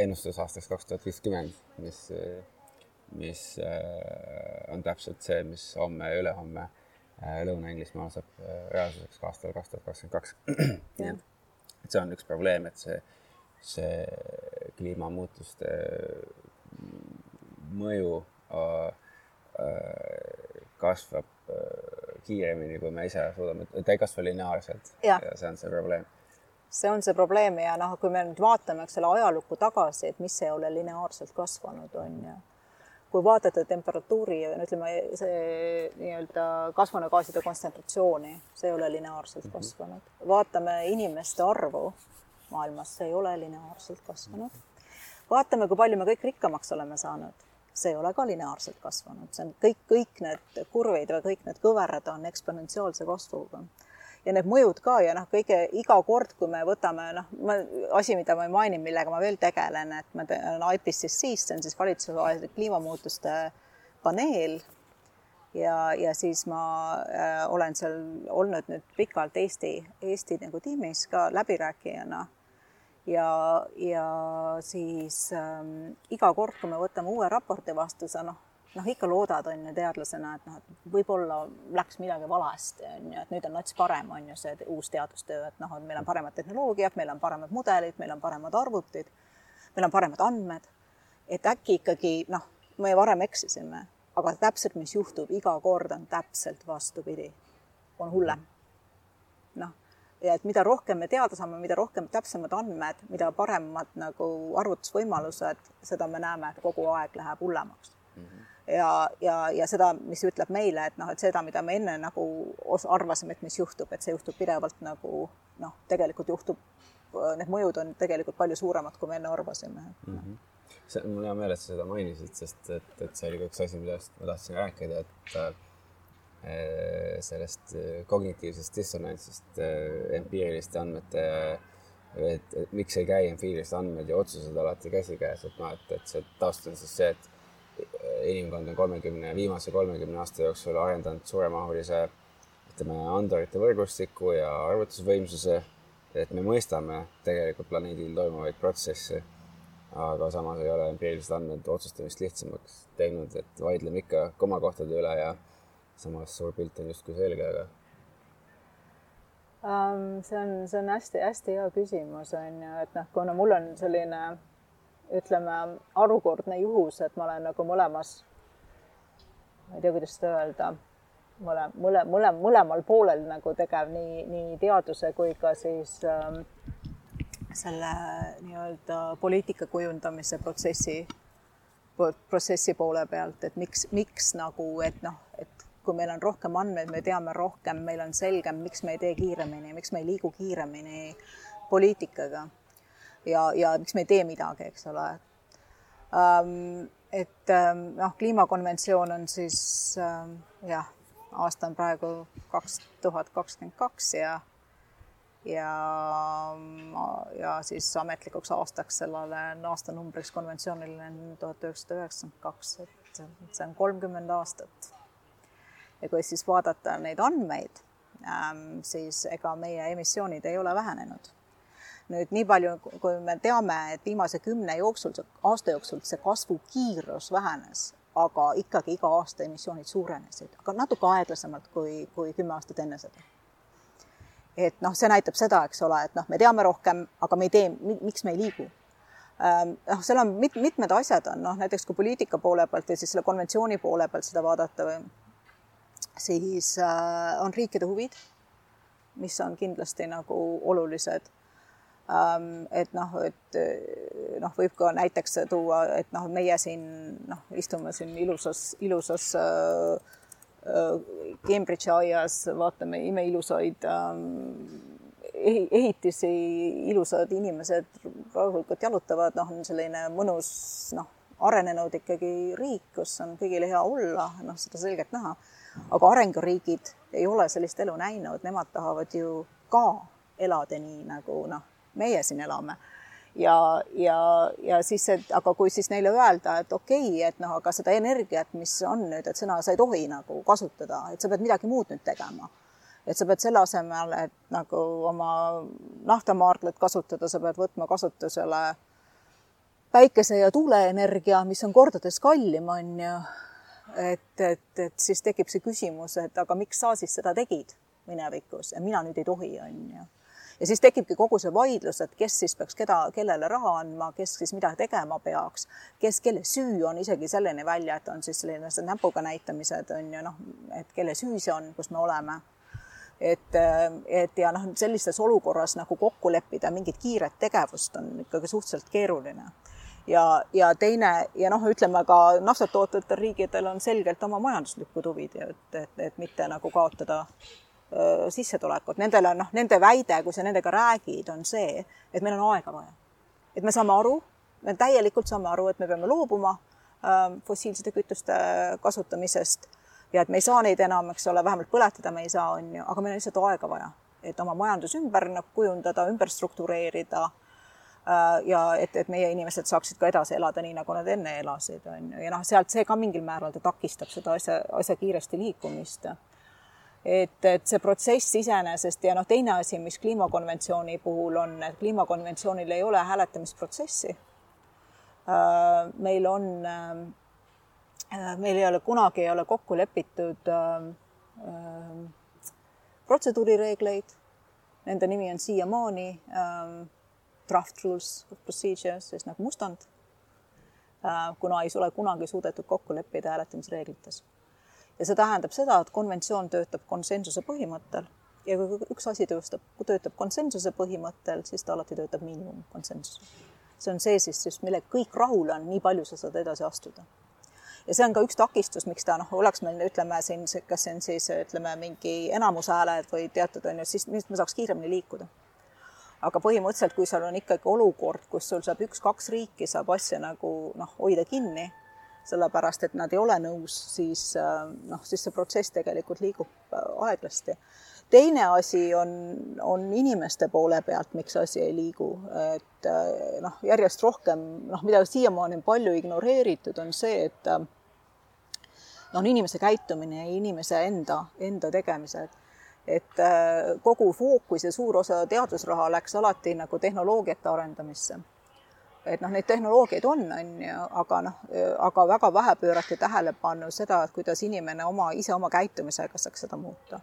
ennustus aastaks kaks tuhat viiskümmend, mis, mis äh, on täpselt see, mis homme ja ülehomme äh, Lõuna-Inglismaal saab reaalsuseks ka aastal kaks tuhat kakskümmend kaks. et see on üks probleem, et see, see kliimamuutuste mõju kasvab kiiremini, kui me ise suudame, ta ei kasva lineaarselt ja. ja see on see probleem see on see probleem ja noh, kui me nüüd vaatame, eks ole, ajalukku tagasi, et mis ei ole lineaarselt kasvanud, on ju. kui vaadata temperatuuri ja ütleme, see nii-öelda kasvuhoonegaaside kontsentratsiooni, see ei ole lineaarselt -hmm. kasvanud. vaatame inimeste arvu maailmas, see ei ole lineaarselt kasvanud. vaatame, kui palju me kõik rikkamaks oleme saanud, see ei ole ka lineaarselt kasvanud, see on kõik, kõik need kurvid või kõik need kõverad on eksponentsiaalse kasvuga ja need mõjud ka ja noh, kõige iga kord, kui me võtame noh, asi, mida ma mainin, millega ma veel tegelen, et ma teen IPCC-st, see on siis valitsusvahelise kliimamuutuste paneel ja, ja siis ma äh, olen seal olnud nüüd pikalt Eesti, Eesti nagu tiimis ka läbirääkijana. Ja, ja siis ähm, iga kord, kui me võtame uue raporti vastu, sa noh, noh, ikka loodad, on ju, teadlasena, et noh, et võib-olla läks midagi valesti, on ju, et nüüd on nats parem, on ju, see uus teadustöö, et noh, et meil on paremad tehnoloogiad, meil on paremad mudelid, meil on paremad arvutid, meil on paremad andmed. et äkki ikkagi noh, me varem eksisime, aga täpselt, mis juhtub iga kord, on täpselt vastupidi, on hullem. noh, ja et mida rohkem me teada saame, mida rohkem täpsemad andmed, mida paremad nagu arvutusvõimalused, seda me näeme, et kogu aeg läheb hullemaks mm. -hmm ja, ja, ja seda, mis ütleb meile, et noh, et seda, mida me enne nagu arvasime, et mis juhtub, et see juhtub pidevalt nagu noh, tegelikult juhtub, need mõjud on tegelikult palju suuremad, kui me enne arvasime mm. -hmm. see, mul on hea meel, et sa seda mainisid, sest et, et see oli ka üks asi, millest ma tahtsin rääkida, et äh, sellest kognitiivsest dissonantsist äh, empiiriliste andmete et, miks ei käi empiirilised andmed ja otsused alati käsikäes, et noh, et, et see taust on siis see, et inimkond on kolmekümne, viimase kolmekümne aasta jooksul arendanud suuremahulise ütleme, andorite võrgustiku ja arvutusvõimsuse, et me mõistame tegelikult planeedil toimuvaid protsesse, aga samas ei ole empiirilised andmed otsustamist lihtsamaks teinud, et vaidleme ikka komakohtade üle ja samas suur pilt on justkui selge, aga um,? see on, see on hästi-hästi hea küsimus, on ju, et noh, kuna mul on selline ütleme, harukordne juhus, et ma olen nagu mõlemas, ma ei tea, kuidas seda öelda, mõle, mõle, mõle, mõlemal poolel nagu tegev nii, nii teaduse kui ka siis ähm, selle nii-öelda poliitika kujundamise protsessi, protsessi poole pealt, et miks, miks nagu, et noh, et kui meil on rohkem andmeid, me teame rohkem, meil on selgem, miks me ei tee kiiremini, miks me ei liigu kiiremini poliitikaga ja, ja miks me ei tee midagi, eks ole ähm,. et ähm, noh, kliimakonventsioon on siis ähm, jah, aasta on praegu kaks tuhat kakskümmend kaks ja ja, ja siis ametlikuks aastaks sellele aastanumbriks konventsioonile on tuhat üheksasada üheksakümmend kaks, et see on kolmkümmend aastat. Ja kui siis vaadata neid andmeid, siis ega meie emissioonid ei ole vähenenud nüüd nii palju, kui me teame, et viimase kümne jooksul, aasta jooksul see kasvukiirus vähenes, aga ikkagi iga aasta emissioonid suurenesid, aga natuke aeglasemalt kui, kui kümme aastat enne seda. et noh, see näitab seda, eks ole, et noh, me teame rohkem, aga me ei tee, miks me ei liigu ähm, noh, seal on mit-, mitmed asjad on, noh näiteks kui poliitika poole pealt või siis selle konventsiooni poole pealt seda vaadata või siis äh, on riikide huvid, mis on kindlasti nagu olulised Ähm, et noh, et eh, noh, võib ka näiteks tuua, et noh, meie siin noh, istume siin ilusas, ilusas äh, Cambridge'i aias, vaatame imeilusaid ähm, ehitisi, ilusad inimesed rahulikult jalutavad, noh, on selline mõnus noh, arenenud ikkagi riik, kus on kõigil hea olla, noh, seda selgelt näha. Aga arenguriigid ei ole sellist elu näinud, nemad tahavad ju ka elada nii nagu noh meie siin elame ja, ja, ja siis, aga kui siis neile öelda, et okei okay,, et noh, aga seda energiat, mis on nüüd, et sõna sa ei tohi nagu kasutada, et sa pead midagi muud nüüd tegema. et sa pead selle asemel, et nagu oma naftamaardlat kasutada, sa pead võtma kasutusele päikese- ja tuuleenergia, mis on kordades kallim, on ju. Et, et, et siis tekib see küsimus, et aga miks sa siis seda tegid minevikus ja mina nüüd ei tohi, on ju ja siis tekibki kogu see vaidlus, et kes siis peaks keda, kellele raha andma, kes siis mida tegema peaks, kes, kelle süü on isegi selleni välja, et on siis selline näpuga näitamised on ju noh, et kelle süü see on, kus me oleme. et, et ja noh, sellises olukorras nagu kokku leppida mingit kiiret tegevust on ikkagi suhteliselt keeruline ja, ja teine ja noh, ütleme ka naftat tootvatel riikidel on selgelt oma majanduslikud huvid, et, et, et mitte nagu kaotada sissetulekut, nendel on noh, nende väide, kui sa nendega räägid, on see, et meil on aega vaja. et me saame aru, me täielikult saame aru, et me peame loobuma fossiilsete kütuste kasutamisest ja et me ei saa neid enam, eks ole, vähemalt põletada me ei saa, on ju, aga meil on lihtsalt aega vaja, et oma majandus ümber nagu kujundada, ümber struktureerida ja et, et meie inimesed saaksid ka edasi elada nii, nagu nad enne elasid, on ju, ja noh, sealt see ka mingil määral ta takistab seda asja, asja kiiresti liikumist et, et see protsess iseenesest ja noh, teine asi, mis kliimakonventsiooni puhul on, et kliimakonventsioonil ei ole hääletamisprotsessi. Äh, meil on, äh, meil ei ole kunagi ei ole kokku lepitud äh, protseduurireegleid. Nende nimi on siiamaani draft rules of procedures, siis nagu mustand. kuna ei ole kunagi suudetud kokku leppida hääletamisreeglites ja see tähendab seda, et konventsioon töötab konsensuse põhimõttel ja kui üks asi töötab, töötab konsensuse põhimõttel, siis ta alati töötab miinimumkonsensusel. see on see siis, just millega kõik rahul on, nii palju sa saad edasi astuda. ja see on ka üks takistus, miks ta noh, oleks meil ütleme siin, kas see on siis ütleme mingi enamushääled või teatud on ju, siis me saaks kiiremini liikuda. Aga põhimõtteliselt, kui seal on ikkagi olukord, kus sul saab üks-kaks riiki saab asja nagu noh, hoida kinni sellepärast et nad ei ole nõus, siis äh, noh, siis see protsess tegelikult liigub äh, aeglasti. teine asi on, on inimeste poole pealt, miks asi ei liigu, et äh, noh, järjest rohkem noh, mida siiamaani on palju ignoreeritud, on see, et noh, inimese käitumine ja inimese enda, enda tegemised et kogu fookus ja suur osa teadusraha läks alati nagu tehnoloogiate arendamisse et noh, neid tehnoloogiaid on, on ju, aga noh, aga väga vähe pöörati tähelepanu seda, et kuidas inimene oma, ise oma käitumisega saaks seda muuta.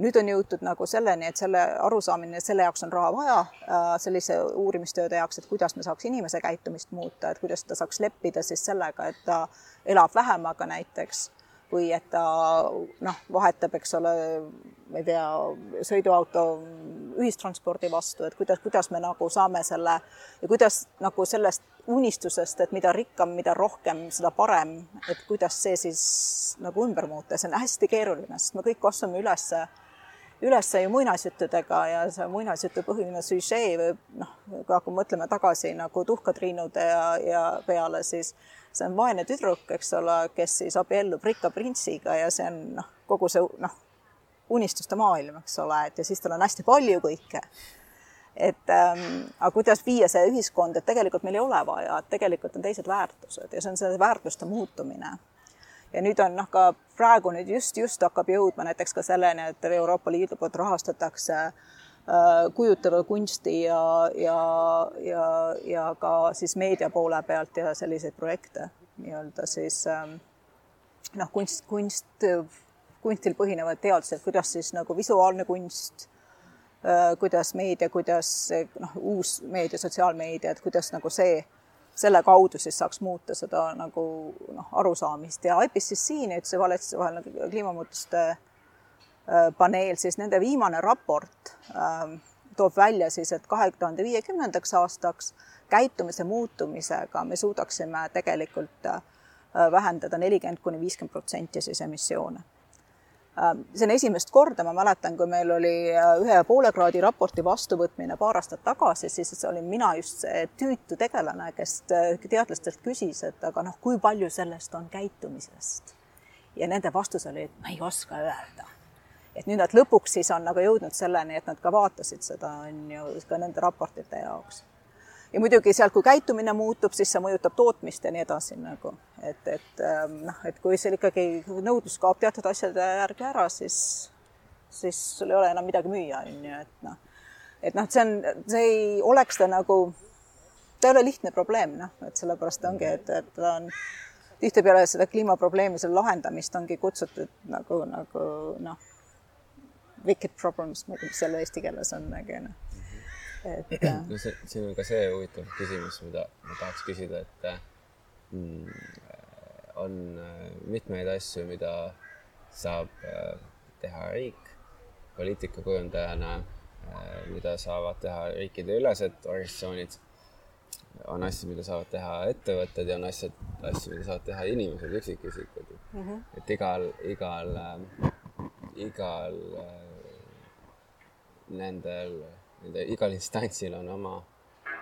nüüd on jõutud nagu selleni, et selle arusaamine, selle jaoks on raha vaja, äh, sellise uurimistööde jaoks, et kuidas me saaks inimese käitumist muuta, et kuidas ta saaks leppida siis sellega, et ta elab vähemaga näiteks või et ta noh, vahetab, eks ole, ma ei tea, sõiduauto ühistranspordi vastu, et kuidas, kuidas me nagu saame selle ja kuidas nagu sellest unistusest, et mida rikkam, mida rohkem, seda parem, et kuidas see siis nagu ümber muuta, see on hästi keeruline, sest me kõik kasvame üles üles ju muinasjuttudega ja see muinasjutu põhiline süžee või noh, kui hakkame mõtlema tagasi nagu tuhkatriinude ja, ja peale, siis see on vaene tüdruk, eks ole, kes siis abiellub rikka printsiga ja see on noh, kogu see noh, unistuste maailm, eks ole, et ja siis tal on hästi palju kõike. et ähm, aga kuidas viia see ühiskond, et tegelikult meil ei ole vaja, et tegelikult on teised väärtused ja see on see väärtuste muutumine. Ja nüüd on noh, ka praegu nüüd just, just hakkab jõudma näiteks ka selleni, et Euroopa Liidu poolt rahastatakse äh, Äh, kujutava kunsti ja, ja, ja, ja ka siis meedia poole pealt ja selliseid projekte. Nii-öelda siis ähm, noh, kunst, kunst, kunstil põhinevad teadused, kuidas siis nagu visuaalne kunst, äh, kuidas meedia, kuidas noh, uus meedia, sotsiaalmeedia, et kuidas nagu see, selle kaudu siis saaks muuta seda nagu noh, arusaamist ja IPCC nüüd see valitsuse vaheline kliimamuutuste Äh, paneel, siis nende viimane raport ähm, toob välja siis, et kahe tuhande viiekümnendaks aastaks käitumise muutumisega me suudaksime tegelikult äh, vähendada nelikümmend kuni viiskümmend protsenti siis emissioone. Ähm, see on esimest korda, ma mäletan, kui meil oli äh, ühe ja poole kraadi raporti vastuvõtmine paar aastat tagasi, siis olin mina just see tüütu tegelane, kes teadlastelt küsis, et aga noh, kui palju sellest on käitumisest. ja nende vastus oli, et ma ei oska öelda et nüüd nad lõpuks siis on nagu jõudnud selleni, et nad ka vaatasid seda, on ju, ka nende raportite jaoks. Ja muidugi sealt, kui käitumine muutub, siis see mõjutab tootmist ja nii edasi nagu, et, et ähm, noh, et kui seal ikkagi nõudlus kaob teatud asjade järgi ära, siis, siis sul ei ole enam midagi müüa, on ju, et noh, et noh, see on, see ei oleks ta nagu ta ei ole lihtne probleem, noh, et sellepärast ongi, et, et ta on tihtipeale seda kliimaprobleemi, selle lahendamist ongi kutsutud nagu, nagu noh, wicked problems, ma ei tea, mis selle eesti keeles on, aga noh, et. no see, siin on ka see huvitav küsimus, mida ma tahaks küsida, et mm, on äh, mitmeid asju, mida saab äh, teha riik poliitikakujundajana, äh, mida saavad teha riikideülesed organisatsioonid. on asju, mida saavad teha ettevõtted ja on asjad, asju, mida saavad teha inimesed, üksikisikud mm. -hmm. et igal, igal äh,, igal äh, nendel, nende, igal instantsil on oma,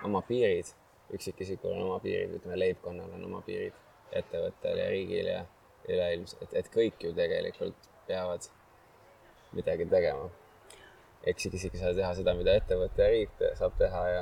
oma piirid, üksikisikul on oma piirid, ütleme leibkonnal on oma piirid, ettevõttel ja riigil ja üleilmselt, et, et kõik ju tegelikult peavad midagi tegema. eks isegi saa teha seda, mida ettevõte ja riik saab teha ja,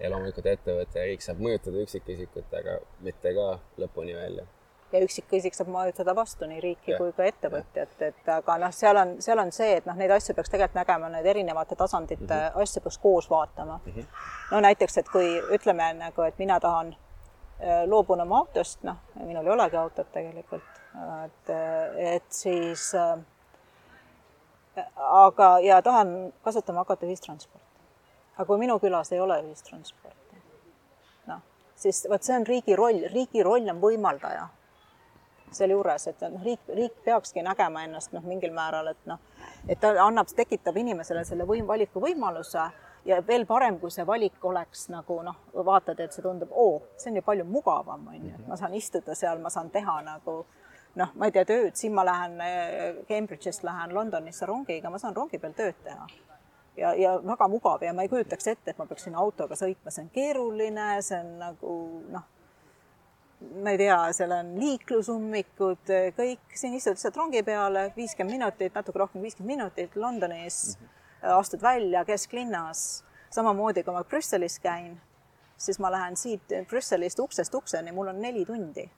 ja loomulikult ettevõte ja riik saab mõjutada üksikisikut, aga mitte ka lõpuni välja ja üksikisik saab mõjutada vastu nii riiki ja, kui ka ettevõtjat, et aga noh, seal on, seal on see, et noh, neid asju peaks tegelikult nägema, neid erinevate tasandite mm -hmm. asju peaks koos vaatama mm. -hmm. no näiteks, et kui ütleme nagu, et mina tahan äh, loobun oma autost, noh, minul ei olegi autot tegelikult, et, et siis äh, aga, ja tahan kasutama hakata ühistransporti. aga kui minu külas ei ole ühistransporti, noh, siis vot see on riigi roll, riigi roll on võimaldaja sealjuures, et noh, riik, riik peakski nägema ennast noh, mingil määral, et noh, et ta annab, tekitab inimesele selle võim, valikuvõimaluse ja veel parem, kui see valik oleks nagu noh, vaatad, et see tundub, oo, see on ju palju mugavam, on ju, et ma saan istuda seal, ma saan teha nagu noh, ma ei tea, tööd, siin ma lähen eh, Cambridge'ist lähen Londonisse rongiga, ma saan rongi peal tööd teha. ja, ja väga mugav ja ma ei kujutaks ette, et ma peaksin autoga sõitma, see on keeruline, see on nagu noh, ma ei tea, seal on liiklusummikud, kõik, siin istud lihtsalt rongi peale, viiskümmend minutit, natuke rohkem, viiskümmend minutit Londonis mm, -hmm. astud välja kesklinnas, samamoodi kui ma Brüsselis käin, siis ma lähen siit Brüsselist uksest ukseni, mul on neli tundi.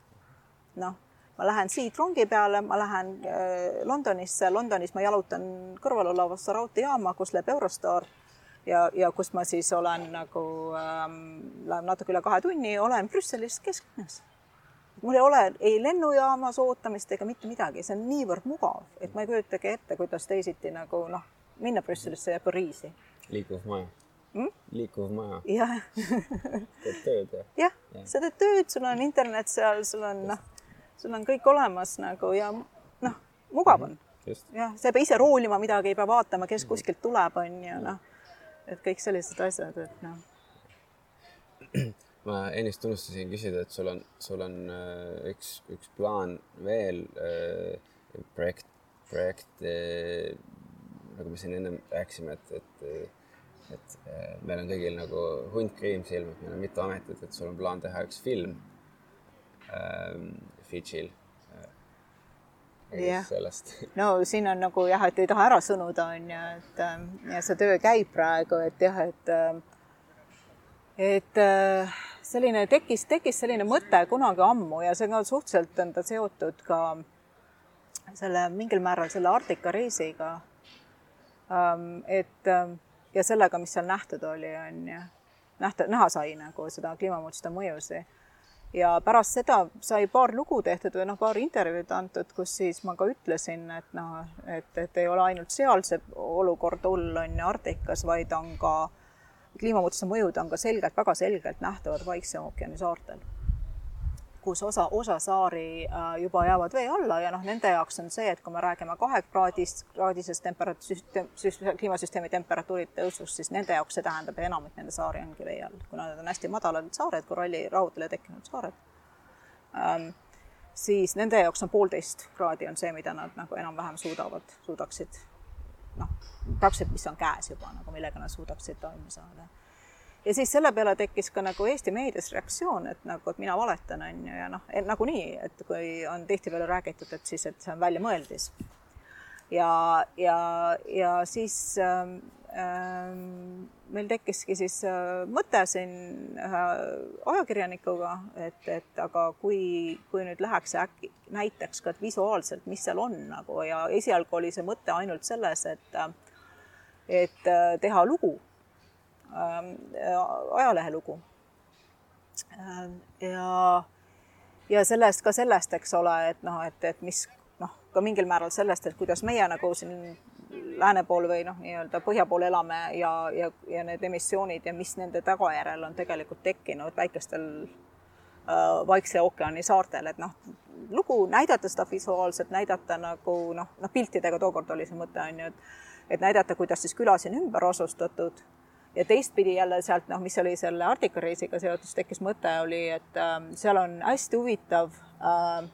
noh ma lähen siit rongi peale, ma lähen äh, Londonisse, Londonis ma jalutan kõrval olevasse raudteejaama, kus läheb Eurostar ja, ja kus ma siis olen nagu ähm,, läheb natuke üle kahe tunni, olen Brüsselis kesklinnas. Mul ei ole ei lennujaamas ootamist ega mitte midagi, see on niivõrd mugav, et ma ei kujutagi ette, kuidas teisiti nagu noh, minna Brüsselisse ja Pariisi. liikuv maja mm?. liikuv maja. jah. teed tööd ja? jah ja., sa teed tööd, sul on internet seal, sul on noh sul on kõik olemas nagu ja noh, mugav on. jah, sa ei pea ise roolima midagi, ei pea vaatama, kes kuskilt tuleb, on ju noh, et kõik sellised asjad, et noh. ma ennist unustasin küsida, et sul on, sul on äh, üks, üks plaan veel äh, projekt, projekt äh, nagu me siin ennem rääkisime, et, et et meil on kõigil nagu hunt kriimsilm, et meil on mitu ametit, et sul on plaan teha üks film ähm, Fidžil jah, no siin on nagu jah, et ei taha ära sõnuda, on ju, et ähm, ja see töö käib praegu, et jah, et ähm, et äh, selline tekkis, tekkis selline mõte kunagi ammu ja see on ka suhteliselt on ta seotud ka selle mingil määral selle Arktika reisiga. Ähm, et ja sellega, mis seal nähtud oli, on ju, nähta, näha sai nagu seda kliimamuutuste mõjusid ja pärast seda sai paar lugu tehtud või noh, paar intervjuud antud, kus siis ma ka ütlesin, et noh, et, et ei ole ainult seal see olukord hull on ju Arktikas, vaid on ka kliimamuutuse mõjud on ka selgelt, väga selgelt nähtavad Vaikse ookeani saartel kus osa, osa saari äh, juba jäävad vee alla ja noh, nende jaoks on see, et kui me räägime kahekraadist, kraadisest temperatuur, kliimasüsteemi temperatuuri tõusust, siis nende jaoks see tähendab, et enamik nende saari ongi vee all, kuna need on hästi madalad saared, korallirahudele tekkinud saared. Ähm,, siis nende jaoks on poolteist kraadi on see, mida nad nagu enam-vähem suudavad, suudaksid noh, praktiliselt, mis on käes juba nagu, millega nad suudaksid toime saada ja siis selle peale tekkis ka nagu Eesti meedias reaktsioon, et nagu, et mina valetan, on ju, ja noh, nagunii, et kui on tihtipeale räägitud, et siis, et see on väljamõeldis. Ja, ja, ja siis ähm, ähm, meil tekkiski siis äh, mõte siin ühe ajakirjanikuga, et, et aga kui, kui nüüd läheks äkki näiteks ka visuaalselt, mis seal on nagu ja esialgu oli see mõte ainult selles, et et äh, teha lugu Ähm, ajalehelugu. ja, ja sellest ka sellest, eks ole, et noh, et, et mis ka mingil määral sellest, et kuidas meie nagu siin lääne pool või noh, nii-öelda põhja pool elame ja, ja, ja need emissioonid ja mis nende tagajärjel on tegelikult tekkinud väikestel äh, Vaikse ookeani saartel, et noh, lugu näidata seda visuaalselt, näidata nagu noh, noh piltidega tookord oli see mõte on ju, et et näidata, kuidas siis külasid on ümber asustatud. Ja teistpidi jälle sealt noh, mis oli selle Arktika reisiga seotud, tekkis mõte, oli, et äh, seal on hästi huvitav äh,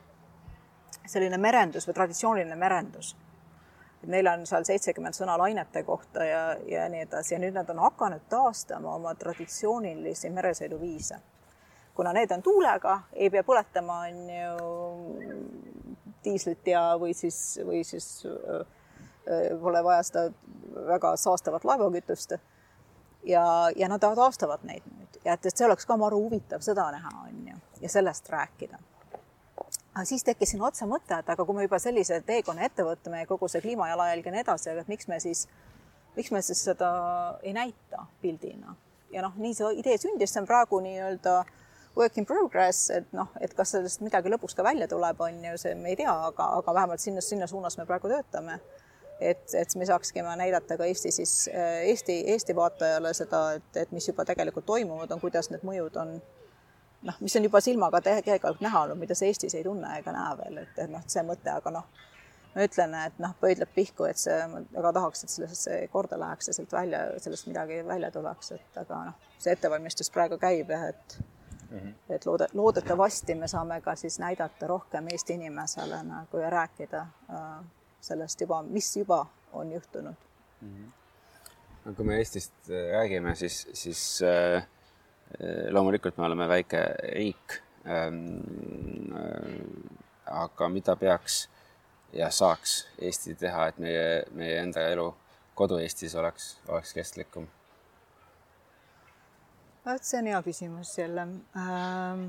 selline merendus või traditsiooniline merendus et neil on seal seitsekümmend sõna lainete kohta ja, ja nii edasi ja nüüd nad on hakanud taastama oma traditsioonilisi meresõiduviise. kuna need on tuulega, ei pea põletama, on ju diislit ja, või siis, või siis pole vaja seda väga saastavat laevakütust. ja, ja nad taastavad neid nüüd ja et, et see oleks ka maru huvitav seda näha, on ju, ja sellest rääkida aga siis tekkis sinna otsa mõte, et aga kui me juba sellise teekonna ette võtame ja kogu see kliimajalajälg ja nii edasi, aga et miks me siis, miks me siis seda ei näita pildina? ja noh, nii see idee sündis, see on praegu nii-öelda work in progress, et noh, et kas sellest midagi lõpuks ka välja tuleb, on ju, see me ei tea, aga, aga vähemalt sinna, sinna suunas me praegu töötame. et, et me saaksime näidata ka Eesti siis, Eesti, Eesti vaatajale seda, et, et mis juba tegelikult toimuvad on, kuidas need mõjud on noh, mis on juba silmaga tegelikult näha olnud, mida sa Eestis ei tunne ega näe veel, et, et noh, see mõte, aga noh, ma ütlen, et noh, pöidlab pihku, et see, ma väga tahaks, et sellesse korda läheks ja sealt välja, sellest midagi välja tuleks, et aga noh, see ettevalmistus praegu käib jah, et mm -hmm. et loode, loodetavasti me saame ka siis näidata rohkem Eesti inimesele nagu ja rääkida äh, sellest juba, mis juba on juhtunud mm. -hmm. no kui me Eestist äh, räägime, siis, siis Äh, loomulikult me oleme väike riik. Ähm, äh, aga mida peaks ja saaks Eesti teha, et meie, meie enda elu kodu-Eestis oleks, oleks kestlikum? vot see on hea küsimus jälle ähm,.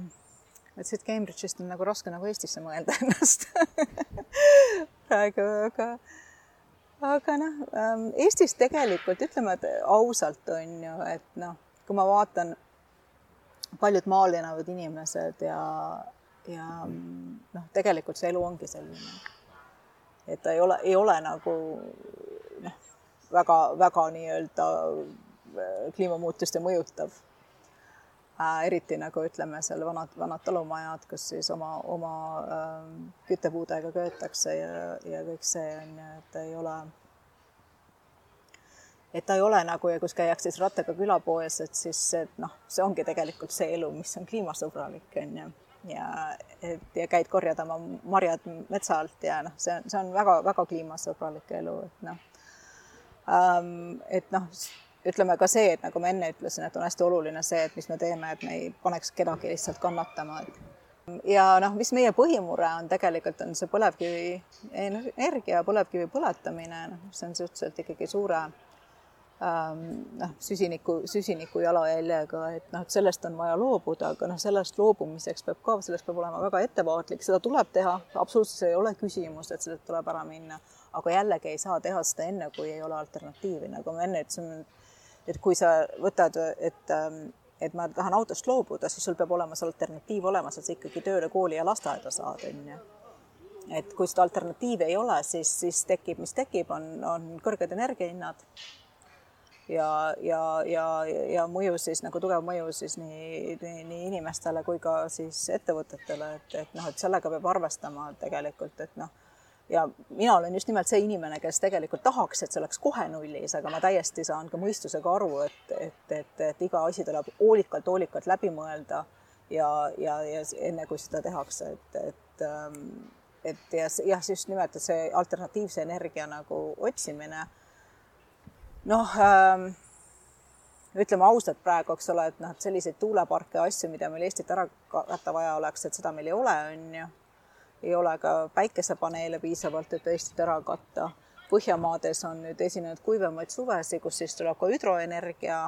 et siit Cambridge'ist on nagu raske nagu Eestisse mõelda ennast praegu, aga, aga noh ähm,, Eestis tegelikult ütleme ausalt on ju, et noh, kui ma vaatan paljud maal elavad inimesed ja, ja noh, tegelikult see elu ongi selline. et ta ei ole, ei ole nagu noh, väga, väga nii-öelda äh, kliimamuutuste mõjutav äh,. eriti nagu ütleme, seal vanad, vanad talumajad, kus siis oma, oma äh, küttepuudega köetakse ja, ja kõik see on ju, et ei ole et ta ei ole nagu ja kus käiakse siis rattaga külapoes, et siis et noh, see ongi tegelikult see elu, mis on kliimasõbralik, on ju. ja et ja käid korjad oma marjad metsa alt ja noh, see on, see on väga-väga kliimasõbralik elu, et noh um,. et noh, ütleme ka see, et nagu ma enne ütlesin, et on hästi oluline see, et mis me teeme, et me ei paneks kedagi lihtsalt kannatama, ja noh, mis meie põhimure on tegelikult, on see põlevkivi energia, põlevkivi põletamine, noh, see on suhteliselt ikkagi suure Ähm, noh, süsiniku, süsiniku jalajäljega, et noh, et sellest on vaja loobuda, aga noh, sellest loobumiseks peab ka, sellest peab olema väga ettevaatlik, seda tuleb teha, absoluutselt ei ole küsimust, et sellest tuleb ära minna, aga jällegi ei saa teha seda enne, kui ei ole alternatiivi, nagu ma enne ütlesin, et kui sa võtad, et ähm, et ma tahan autost loobuda, siis sul peab olema see alternatiiv olemas, et sa ikkagi tööle, kooli ja lasteaeda saad, on ju. Et kui seda alternatiivi ei ole, siis, siis tekib, mis tekib, on, on kõrged energiahinnad ja, ja, ja, ja mõju siis nagu tugev mõju siis nii, nii, nii inimestele kui ka siis ettevõtetele, et, et noh, et sellega peab arvestama tegelikult, et noh, ja mina olen just nimelt see inimene, kes tegelikult tahaks, et see oleks kohe nullis, aga ma täiesti saan ka mõistusega aru, et, et, et, et iga asi tuleb hoolikalt, hoolikalt läbi mõelda ja, ja, ja enne kui seda tehakse, et, et ähm, et ja jah, just nimelt, et see alternatiivse energia nagu otsimine noh ähm, ütleme ausalt praegu, eks ole, et noh, et selliseid tuuleparke asju, mida meil Eestit ära katta vaja oleks, et seda meil ei ole, on ju. ei ole ka päikesepaneele piisavalt, et Eestit ära katta. Põhjamaades on nüüd esinenud kuivemaid suvesi, kus siis tuleb ka hüdroenergia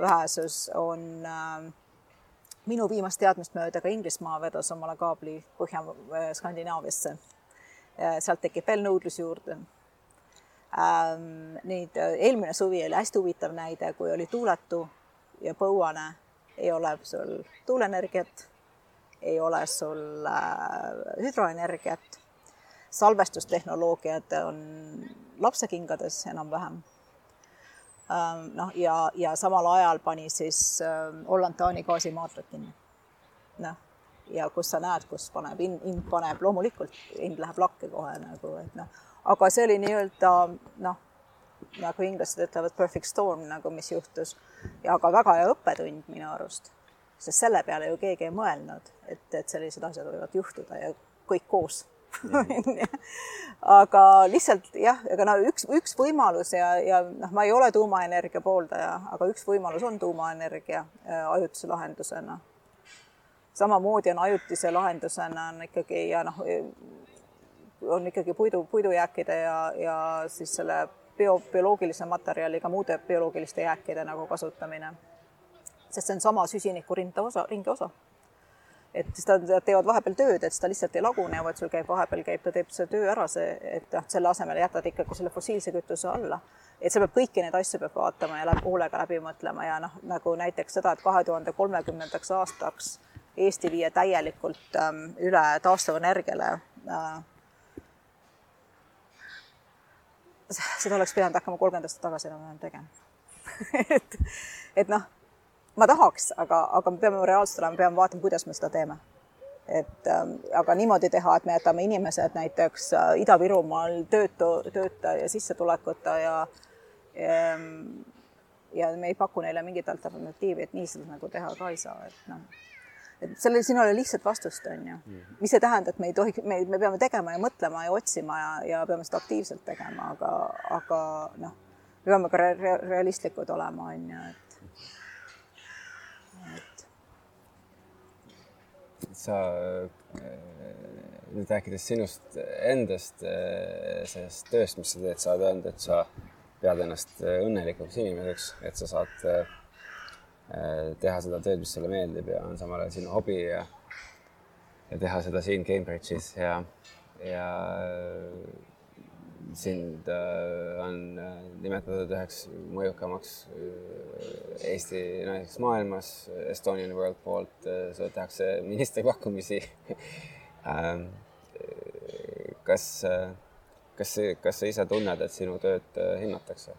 vähesus, on äh, minu viimast teadmist mööda ka Inglismaa vedas omale kaabli Põhja-Skandinaaviasse. sealt tekib veel nõudlus juurde. Neid, äh, eelmine suvi oli hästi huvitav näide, kui oli tuuletu ja põuane. Ei ole sul tuuleenergiat, ei ole sul äh, hüdroenergiat, salvestustehnoloogiad on lapsekingades enam-vähem. Ähm, noh, ja, ja samal ajal pani siis äh, Holland-Taani gaasimaardlad kinni. noh, ja kus sa näed, kus paneb hind paneb, loomulikult hind läheb lakke kohe nagu, et noh, aga see oli nii-öelda noh, nagu inglased ütlevad, perfect storm nagu, mis juhtus. Ja ka väga hea õppetund minu arust, sest selle peale ju keegi ei mõelnud, et, et sellised asjad võivad juhtuda ja kõik koos. Aga lihtsalt jah, ega no üks, üks võimalus ja, ja noh, ma ei ole tuumaenergia pooldaja, aga üks võimalus on tuumaenergia äh, ajutise lahendusena. Samamoodi on ajutise lahendusena on ikkagi ja noh, on ikkagi puidu, puidujääkide ja, ja siis selle bio, bioloogilise materjaliga muude bioloogiliste jääkide nagu kasutamine. sest see on sama süsiniku rinda osa, ringi osa. et nad teevad vahepeal tööd, et ta lihtsalt ei lagune, vaid sul käib vahepeal käib, ta teeb see töö ära, see, et noh, selle asemel jätad ikkagi selle fossiilse kütuse alla. et sa pead kõiki neid asju peab vaatama ja läbi, hoolega läbi mõtlema ja noh, nagu näiteks seda, et kahe tuhande kolmekümnendaks aastaks Eesti viia täielikult ähm, üle taastuvenergiale äh,. Seda oleks pidanud hakkama kolmkümmend aastat tagasi enam-vähem tegema et, et noh, ma tahaks, aga, aga me peame reaalselt olema, peame vaatama, kuidas me seda teeme. et ähm, aga niimoodi teha, et me jätame inimesed näiteks äh, Ida-Virumaal töötu, tööta ja sissetulekuta ja ähm, ja me ei paku neile mingit alternatiivi, et nii seda nagu teha ka ei saa, et noh et sellel, siin ei ole lihtsat vastust, on ju. Mhm. mis ei tähenda, et me ei tohi, me, me peame tegema ja mõtlema ja otsima ja, ja peame seda aktiivselt tegema, aga, aga noh, me peame ka re realistlikud olema, on ju, et, et. sa nüüd rääkides sinust endast, sellest tööst, mis sa teed, sa oled öelnud, et sa pead ennast õnnelikuks inimeseks, et sa saad teha seda tööd, mis sulle meeldib ja on samal ajal sinu hobi ja, ja teha seda siin Cambridge'is ja, ja sind äh, on äh, nimetatud üheks mõjukamaks Eesti naiseks maailmas Estonian World poolt, sulle tehakse ministerpakkumisi ähm, kas, kas, kas sa ise tunned, et sinu tööd hinnatakse?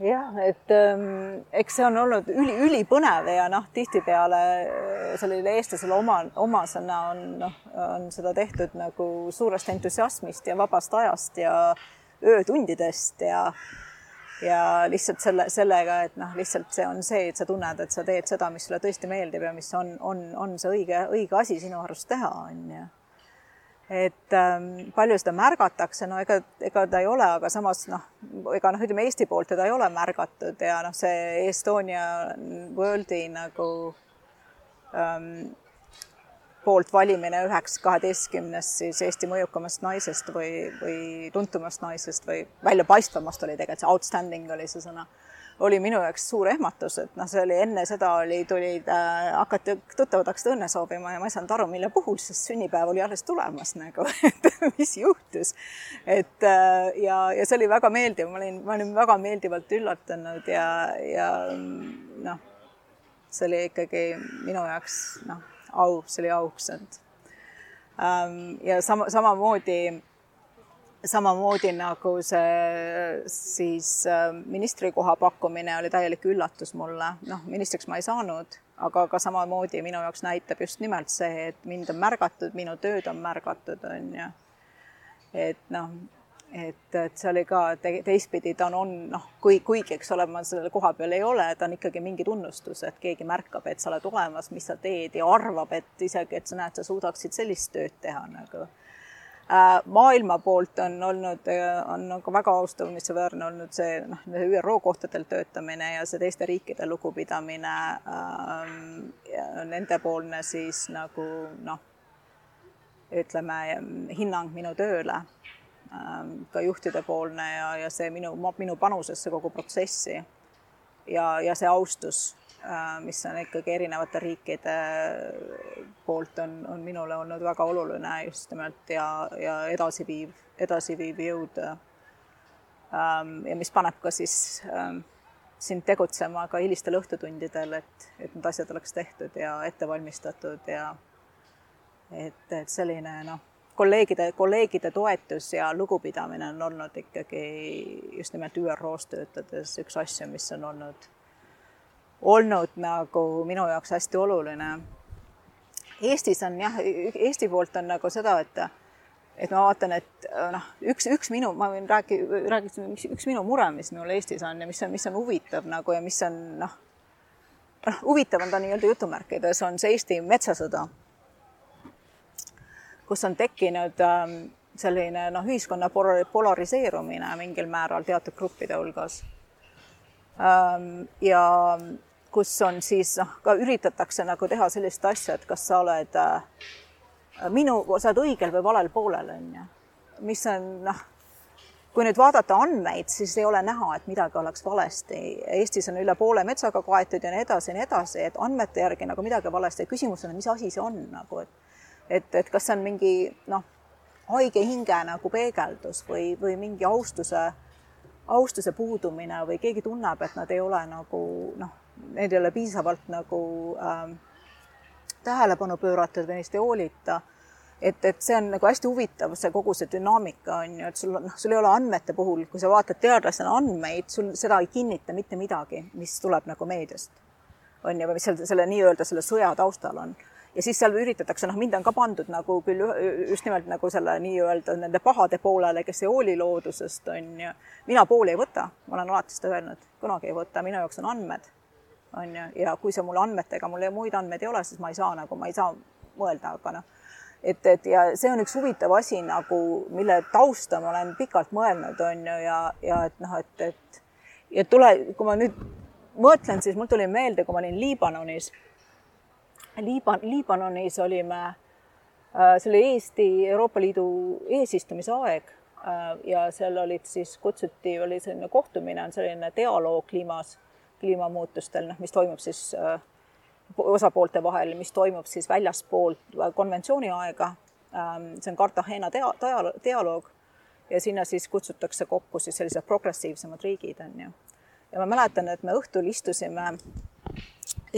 Jah, et ähm, eks see on olnud üli, ülipõnev ja noh, tihtipeale äh, sellele eestlasele oma, omasena on noh, on seda tehtud nagu suurest entusiasmist ja vabast ajast ja öötundidest ja ja lihtsalt selle, sellega, et noh, lihtsalt see on see, et sa tunned, et sa teed seda, mis sulle tõesti meeldib ja mis on, on, on see õige, õige asi sinu arust teha, on ju et ähm, palju seda märgatakse, no ega, ega ta ei ole, aga samas noh, ega noh, ütleme Eesti poolt teda ei ole märgatud ja noh, see Estonia Worldi nagu ähm, poolt valimine üheks kaheteistkümnest siis Eesti mõjukamast naisest või, või tuntumast naisest või väljapaistvamast oli tegelikult see outstanding oli see sõna oli minu jaoks suur ehmatus, et noh, see oli enne seda oli, tulid äh,, hakati, tuttavad hakkasid õnne soovima ja ma ei saanud aru, mille puhul, sest sünnipäev oli alles tulemas nagu, et mis juhtus. et äh, ja, ja see oli väga meeldiv, ma olin, ma olin väga meeldivalt üllatunud ja, ja noh, see oli ikkagi minu jaoks noh, au, see oli auks, et ähm, ja sama, samamoodi samamoodi nagu see siis äh, ministrikoha pakkumine oli täielik üllatus mulle, noh, ministriks ma ei saanud, aga ka samamoodi minu jaoks näitab just nimelt see, et mind on märgatud, minu tööd on märgatud, on ju. et noh, et, et see oli ka te, teistpidi, ta on, on noh, kui, kuigi, eks ole, ma selle koha peal ei ole, ta on ikkagi mingi tunnustus, et keegi märkab, et sa oled olemas, mis sa teed ja arvab, et isegi, et sa näed, sa suudaksid sellist tööd teha nagu maailma poolt on olnud, äh, on nagu väga austamissväärne olnud see noh, ÜRO kohtadel töötamine ja see teiste riikide lugupidamine ähm,, nendepoolne siis nagu noh, ütleme hinnang minu tööle ähm,, ka juhtide poolne ja, ja see minu, minu panusesse kogu protsessi. Ja, ja see austus Äh, mis on ikkagi erinevate riikide poolt on, on minule olnud väga oluline just nimelt ja, ja edasiviiv, edasiviiv jõud. Ähm, ja mis paneb ka siis ähm, sind tegutsema ka hilistel õhtutundidel, et, et need asjad oleks tehtud ja ette valmistatud ja et, et selline noh, kolleegide, kolleegide toetus ja lugupidamine on olnud ikkagi just nimelt ÜRO-s töötades üks asju, mis on olnud, olnud nagu minu jaoks hästi oluline. Eestis on jah, Eesti poolt on nagu seda, et et ma vaatan, et noh, üks, üks minu, ma võin rääki-, rääkida, üks, üks minu mure, mis mul Eestis on ja mis on, mis on huvitav nagu ja mis on noh, noh, huvitav on ta nii-öelda jutumärkides, on see Eesti metsasõda, kus on tekkinud ähm, selline noh, ühiskonna polariseerumine mingil määral teatud gruppide hulgas ähm,. ja kus on siis noh, ka üritatakse nagu teha sellist asja, et kas sa oled äh, minu, sa oled õigel või valel poolel, on ju. mis on noh, kui nüüd vaadata andmeid, siis ei ole näha, et midagi oleks valesti. Eestis on üle poole metsaga kaetud ja nii edasi ja nii edasi, et andmete järgi nagu midagi valesti. küsimus on, mis asi see on nagu, et et, et kas see on mingi noh, haige hinge nagu peegeldus või, või mingi austuse, austuse puudumine või keegi tunneb, et nad ei ole nagu noh, neil ei ole piisavalt nagu ähm, tähelepanu pööratud või neist ei hoolita. et, et see on nagu hästi huvitav, see kogu see dünaamika on ju, et sul noh, sul ei ole andmete puhul, kui sa vaatad teadlasena andmeid, sul seda ei kinnita mitte midagi, mis tuleb nagu meediast. on ju, või mis seal selle nii-öelda selle sõja taustal on ja siis seal üritatakse, noh, mind on ka pandud nagu küll just nimelt nagu selle nii-öelda nende pahade poolele, kes ei hooli loodusest, on ju. mina pooli ei võta, ma olen alati seda öelnud, kunagi ei võta, minu jaoks on andmed on ju, ja kui see mul andmetega, mul muid andmeid ei ole, siis ma ei saa nagu, ma ei saa mõelda, aga noh, et, et ja see on üks huvitav asi nagu, mille tausta ma olen pikalt mõelnud, on ju, ja, ja et noh, et, et ja tule, kui ma nüüd mõtlen, siis mul tuli meelde, kui ma olin Liibanonis. Liiban-, Liibanonis olime äh,, see oli Eesti Euroopa Liidu eesistumise aeg äh, ja seal olid siis, kutsuti, oli selline kohtumine, on selline dialoog kliimas kliimamuutustel, noh, mis toimub siis äh, osapoolte vahel, mis toimub siis väljaspool konventsiooni aega. Ähm, see on Cartagena dia-, dialoog ja sinna siis kutsutakse kokku siis sellised progressiivsemad riigid, on ju. ja ma mäletan, et me õhtul istusime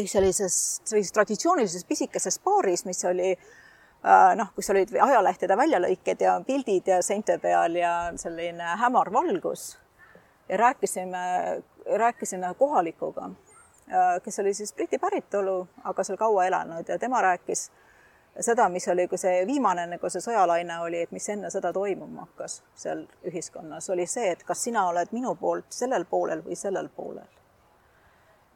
sellises, sellises traditsioonilises pisikeses baaris, mis oli äh, noh, kus olid ajalehtede väljalõiked ja pildid ja seinte peal ja selline hämar valgus ja rääkisime rääkisin kohalikuga, äh, kes oli siis Briti päritolu, aga seal kaua elanud ja tema rääkis seda, mis oli, kui see viimane nagu see sõjalaine oli, et mis enne sõda toimuma hakkas seal ühiskonnas, oli see, et kas sina oled minu poolt sellel poolel või sellel poolel.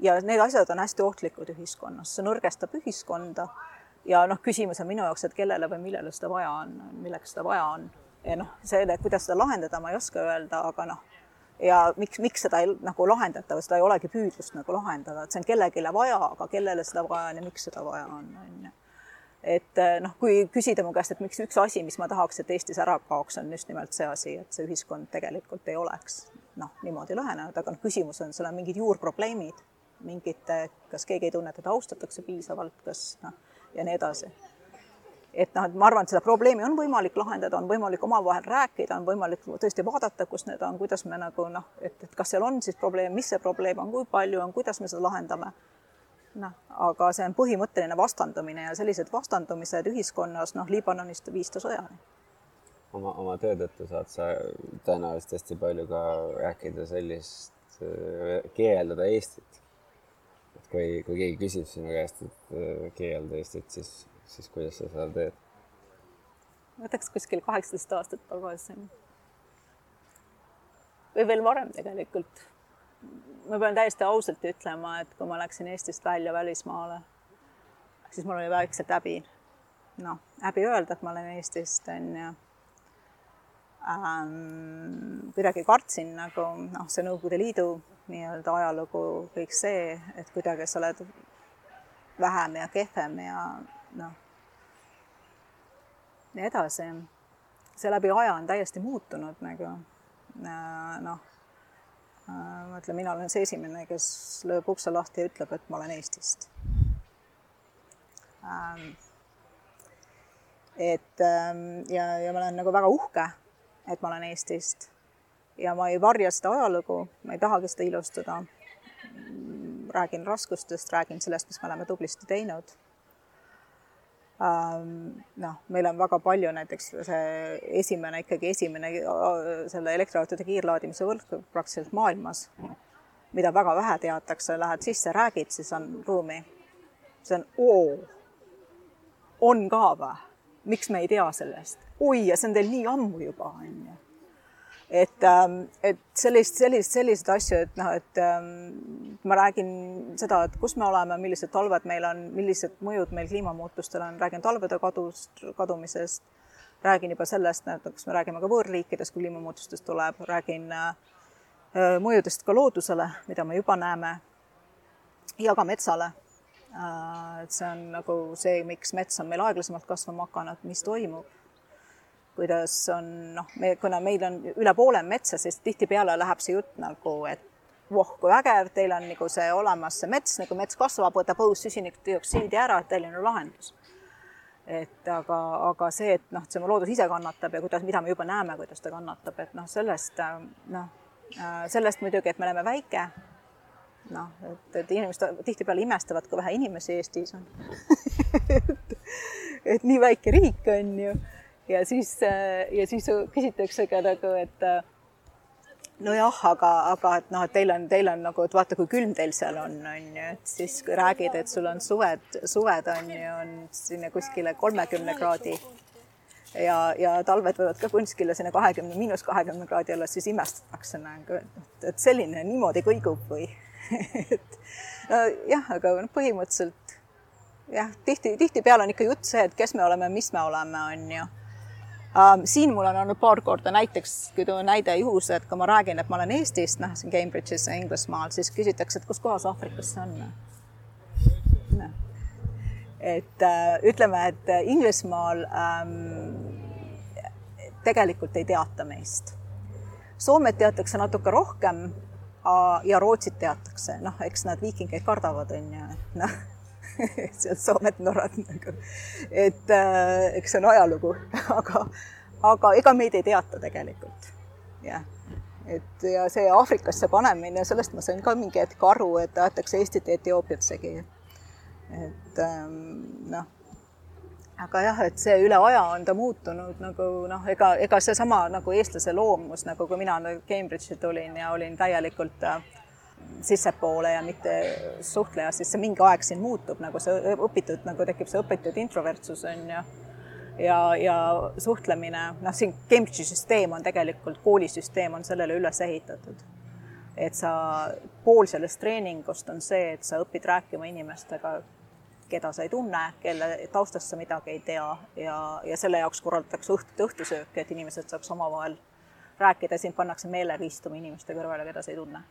ja need asjad on hästi ohtlikud ühiskonnas, see nõrgestab ühiskonda ja noh, küsimus on minu jaoks, et kellele või millele seda vaja on, milleks seda vaja on. ja noh, selle, kuidas seda lahendada, ma ei oska öelda, aga noh ja miks, miks seda ei nagu lahendata või seda ei olegi püüdlust nagu lahendada, et see on kellelegi vaja, aga kellele seda vaja on ja miks seda vaja on, on ju. et eh, noh, kui küsida mu käest, et miks üks asi, mis ma tahaks, et Eestis ära kaoks, on just nimelt see asi, et see ühiskond tegelikult ei oleks noh, niimoodi lõhenenud, aga noh, küsimus on, seal on mingid juurprobleemid, mingid, kas keegi ei tunne, et austatakse piisavalt, kas noh, ja nii edasi et noh, et ma arvan, et seda probleemi on võimalik lahendada, on võimalik omavahel rääkida, on võimalik tõesti vaadata, kus need on, kuidas me nagu noh, et, et kas seal on siis probleem, mis see probleem on, kui palju on, kuidas me seda lahendame. noh, aga see on põhimõtteline vastandumine ja sellised vastandumised ühiskonnas, noh, Liibanonist viis ta sõjani. oma, oma töö tõttu saad sa tõenäoliselt hästi palju ka rääkida sellist, kirjeldada Eestit. et kui, kui keegi küsib sinu käest, et kirjelda Eestit, siis siis kuidas sa seda teed? võtaks kuskil kaheksateist aastat tagasi. või veel varem tegelikult. ma pean täiesti ausalt ütlema, et kui ma läksin Eestist välja välismaale, siis mul oli väikselt häbi. noh, häbi öelda, et ma olen Eestist, on ju ähm, kuidagi kartsin nagu noh, see Nõukogude Liidu nii-öelda ajalugu, kõik see, et kuidagi sa oled vähem ja kehvem ja noh, nii edasi. see läbi aja on täiesti muutunud nagu äh, noh, äh, ma ütlen, mina olen see esimene, kes lööb ukse lahti ja ütleb, et ma olen Eestist. Ähm, et ähm, ja, ja ma olen nagu väga uhke, et ma olen Eestist ja ma ei varja seda ajalugu, ma ei tahagi seda ilustada. räägin raskustest, räägin sellest, mis me oleme tublisti teinud noh, meil on väga palju näiteks see esimene, ikkagi esimene selle elektriautode kiirlaadimise võrk praktiliselt maailmas, mida väga vähe teatakse, lähed sisse, räägid, siis on ruumi. see on oo, on ka või? miks me ei tea sellest? oi, ja see on teil nii ammu juba, on ju et, ähm, et sellist, sellist, selliseid asju, et noh, et ähm, ma räägin seda, et kus me oleme, millised talved meil on, millised mõjud meil kliimamuutustel on, räägin talvede kadust, kadumisest, räägin juba sellest, näiteks me räägime ka võõrliikidest, kui kliimamuutustest tuleb, räägin äh, mõjudest ka loodusele, mida me juba näeme, ja ka metsale. Äh, et see on nagu see, miks mets on meil aeglasemalt kasvama hakanud, mis toimub kuidas on noh, me, kuna meil on üle poole metsa, siis tihtipeale läheb see jutt nagu, et voh, kui vägev, teil on nagu see olemas, see mets, nagu mets kasvab, võtab õhus süsinikdioksiidi ära, et teil on ju lahendus. et aga, aga see, et noh, see loodus ise kannatab ja kuidas, mida me juba näeme, kuidas ta kannatab, et noh, sellest noh, sellest muidugi, et me oleme väike, noh, et, et inimesed tihtipeale imestavad, kui vähe inimesi Eestis on et, et nii väike riik on ju ja siis, äh, ja siis küsitakse ka nagu, et äh, nojah, aga, aga et noh, et teil on, teil on nagu, et vaata, kui külm teil seal on, on ju, et siis räägid, et sul on suved, suved on ju, on sinna kuskile kolmekümne kraadi ja, ja talved võivad ka kuskile sinna kahekümne, miinus kahekümne kraadi olla, siis imestatakse nagu, et, et selline niimoodi kõigub või et no, jah, aga noh, põhimõtteliselt jah, tihti, tihtipeale on ikka jutt see, et kes me oleme, mis me oleme, on ju siin mul on olnud paar korda näiteks, kui tuua näide juhus, et kui ma räägin, et ma olen Eestist, noh, siin Cambridge'is Inglismaal, siis küsitakse, et kus kohas Aafrikas see on. No.. et äh, ütleme, et Inglismaal ähm, tegelikult ei teata meist. Soomet teatakse natuke rohkem ja Rootsit teatakse, noh, eks nad viikingeid kardavad, on ju, et noh sealt Soomet, Norrat nagu. et äh, eks see on ajalugu, aga, aga ega meid ei teata tegelikult. jah, et ja see Aafrikasse panemine, sellest ma sain ka mingi hetk aru, et aetakse Eestit ja Etioopiat segi. et ähm, noh aga jah, et see üle aja on ta muutunud nagu noh, ega, ega seesama nagu eestlase loomus, nagu kui mina Cambridge'i tulin ja olin täielikult äh, sissepoole ja mitte suhtleja, siis see mingi aeg siin muutub, nagu see õpitud, nagu tekib see õpitud introvertsus on ju. ja, ja suhtlemine, noh, siin Cambridge'i süsteem on tegelikult, koolisüsteem on sellele üles ehitatud. et sa, pool sellest treeningust on see, et sa õpid rääkima inimestega, keda sa ei tunne, kelle taustast sa midagi ei tea ja, ja selle jaoks korraldatakse õht-, õhtusööki, et inimesed saaks omavahel rääkida, sind pannakse meelega istuma inimeste kõrvale, keda sa ei tunne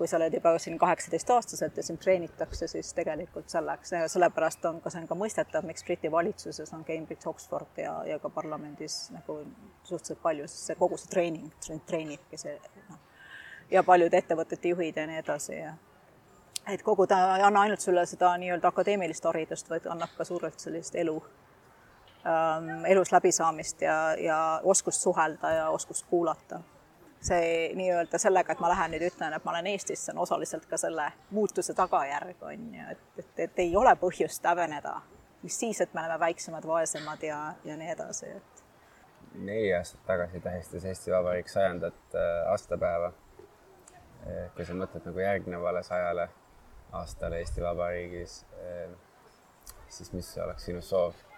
kui sa oled juba siin kaheksateistaastaselt ja sind treenitakse, siis tegelikult selleks, sellepärast on ka, see on ka mõistetav, miks Briti valitsuses on Cambridge, Oxford ja, ja ka parlamendis nagu suhteliselt palju, sest see kogu see treening, treenibki see noh, ja paljude ettevõtete juhid ja nii edasi ja et kogu ta ei anna ainult sulle seda nii-öelda akadeemilist haridust, vaid annab ka suurelt sellist elu ähm,, elus läbisaamist ja, ja oskust suhelda ja oskust kuulata see nii-öelda sellega, et ma lähen nüüd ütlen, et ma olen Eestis, see on osaliselt ka selle muutuse tagajärg, on ju, et, et, et ei ole põhjust häbeneda, mis siis, et me oleme väiksemad, vaesemad ja, ja nii edasi, et. neli aastat tagasi tähistas Eesti Vabariik sajandat äh, aastapäeva. kui sa mõtled nagu järgnevale sajale aastale Eesti Vabariigis, äh, siis mis oleks sinu soov?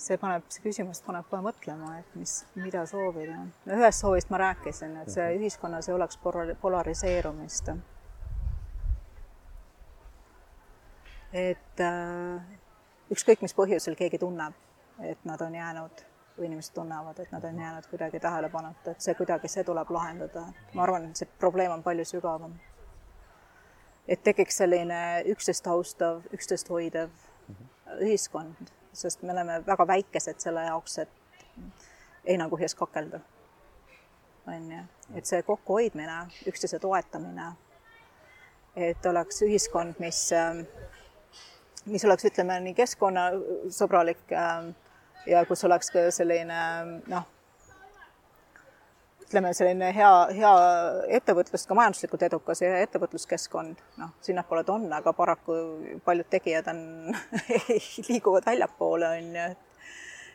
See paneb, see küsimus paneb kohe mõtlema, et mis, mida soovida. no ühest soovist ma rääkisin, et see mhm. ühiskonnas ei oleks polariseerumist. et äh, ükskõik, mis põhjusel keegi tunneb, et nad on jäänud või inimesed tunnevad, et nad on jäänud kuidagi tähelepanuta, et see kuidagi, see tuleb lahendada. ma arvan, et see probleem on palju sügavam. et tekiks selline üksteist austav, üksteist hoidev mhm. ühiskond sest me oleme väga väikesed selle jaoks, et heinakuhjas kakelda. on ju, et see kokkuhoidmine, üksteise toetamine, et oleks ühiskond, mis, mis oleks, ütleme nii keskkonnasõbralik ja kus oleks ka selline noh, ütleme, selline hea, hea ettevõtlus, ka majanduslikult edukas ja ettevõtluskeskkond, noh, sinnapoole ta on, aga paraku paljud tegijad on liiguvad väljapoole, on ju, et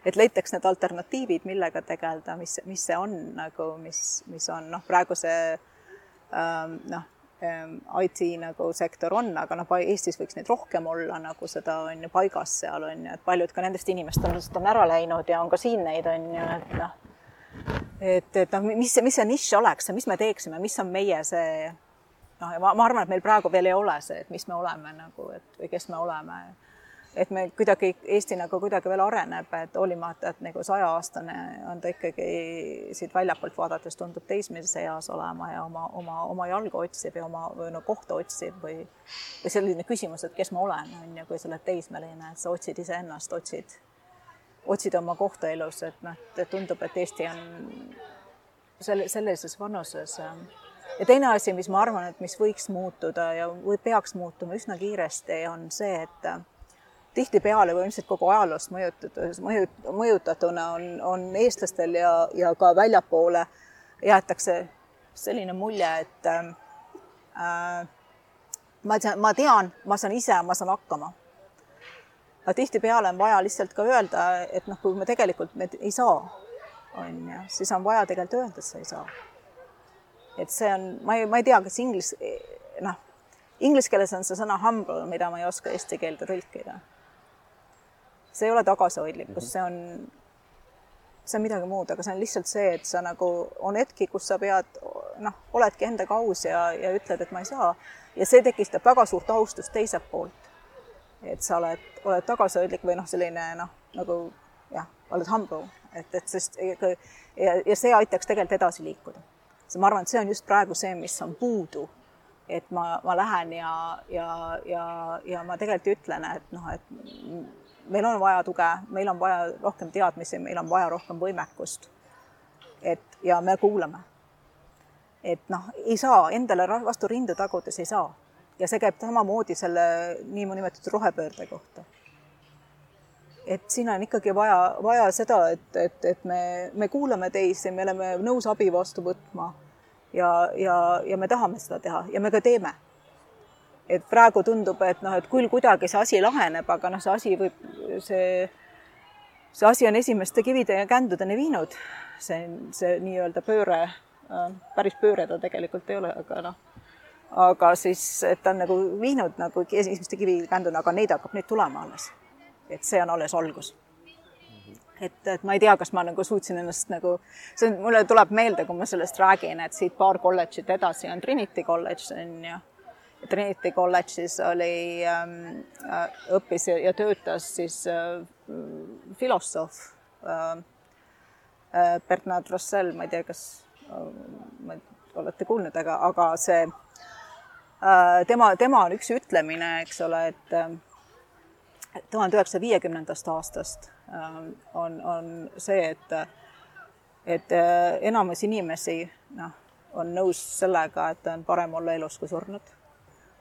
et leitaks need alternatiivid, millega tegeleda, mis, mis see on nagu, mis, mis on noh, praegu see ähm, noh, ähm, IT nagu sektor on, aga noh, Eestis võiks neid rohkem olla nagu seda on ju paigas seal on ju, et paljud ka nendest inimestest on ära läinud ja on ka siin neid on ju, et noh et, et noh, mis mis see nišš oleks ja mis me teeksime, mis on meie see noh, ja ma, ma arvan, et meil praegu veel ei ole see, et mis me oleme nagu, et või kes me oleme. et me kuidagi, Eesti nagu kuidagi veel areneb, et hoolimata, et nagu sajaaastane on ta ikkagi siit väljapoolt vaadates tundub teismelise eas olema ja oma, oma, oma jalga otsib ja oma või no kohta otsib või või selline küsimus, et kes ma olen, on ju, kui sa oled teismeline, et sa otsid iseennast, otsid otsida oma kohta elus, et noh, tundub, et Eesti on selle, sellises vanuses. Ähm, ja teine asi, mis ma arvan, et mis võiks muutuda ja või peaks muutuma üsna kiiresti, on see, et äh, tihtipeale või ilmselt kogu ajaloost mõjutatud, mõju, mõjutatuna on, on eestlastel ja, ja ka väljapoole jäetakse selline mulje, et ähm, äh, ma tean, ma tean, ma saan ise, ma saan hakkama aga tihtipeale on vaja lihtsalt ka öelda, et noh, kui me tegelikult me ei saa, on ju, siis on vaja tegelikult öelda, et sa ei saa. et see on, ma ei, ma ei tea, kas inglis, noh, inglise keeles on see sõna humble, mida ma ei oska eesti keelde tõlkida. see ei ole tagasihoidlikkus, see on, see on midagi muud, aga see on lihtsalt see, et sa nagu, on hetki, kus sa pead, noh, oledki endaga aus ja, ja ütled, et ma ei saa. ja see tekitab väga suurt austust teiselt poolt et sa oled, oled tagasihoidlik või noh, selline noh, nagu jah, oled humble, et, et sest ja, ja see aitaks tegelikult edasi liikuda. ma arvan, et see on just praegu see, mis on puudu. et ma, ma lähen ja, ja, ja, ja ma tegelikult ütlen, et noh, et meil on vaja tuge, meil on vaja rohkem teadmisi, meil on vaja rohkem võimekust. et ja me kuulame. et noh, ei saa endale vastu rindu tagudes ei saa ja see käib samamoodi selle niinimetatud rohepöörde kohta. et siin on ikkagi vaja, vaja seda, et, et, et me, me kuulame teisi, me oleme nõus abi vastu võtma ja, ja, ja me tahame seda teha ja me ka teeme. et praegu tundub, et noh, et küll kuidagi see asi laheneb, aga noh, see asi võib, see, see asi on esimeste kivide ja kändudeni viinud. see, see nii-öelda pööre, äh, päris pööre ta tegelikult ei ole, aga noh aga siis, et ta on nagu viinud nagu esimeste kivikäänduna, aga neid hakkab nüüd tulema alles. et see on alles algus. et, et ma ei tea, kas ma nagu suutsin ennast nagu, see on, mulle tuleb meelde, kui ma sellest räägin, et siit paar kolledžit edasi on Trinity College on ju. Trinity kolledžis oli ähm,, äh, õppis ja, ja töötas siis äh, filosoof äh, äh, Bernard Russell, ma ei tea, kas äh, olete kuulnud, aga, aga see Äh, tema, tema on üks ütlemine, eks ole, et äh, tuhande üheksasaja viiekümnendast aastast äh, on, on see, et, et enamus inimesi noh, on nõus sellega, et on parem olla elus kui surnud.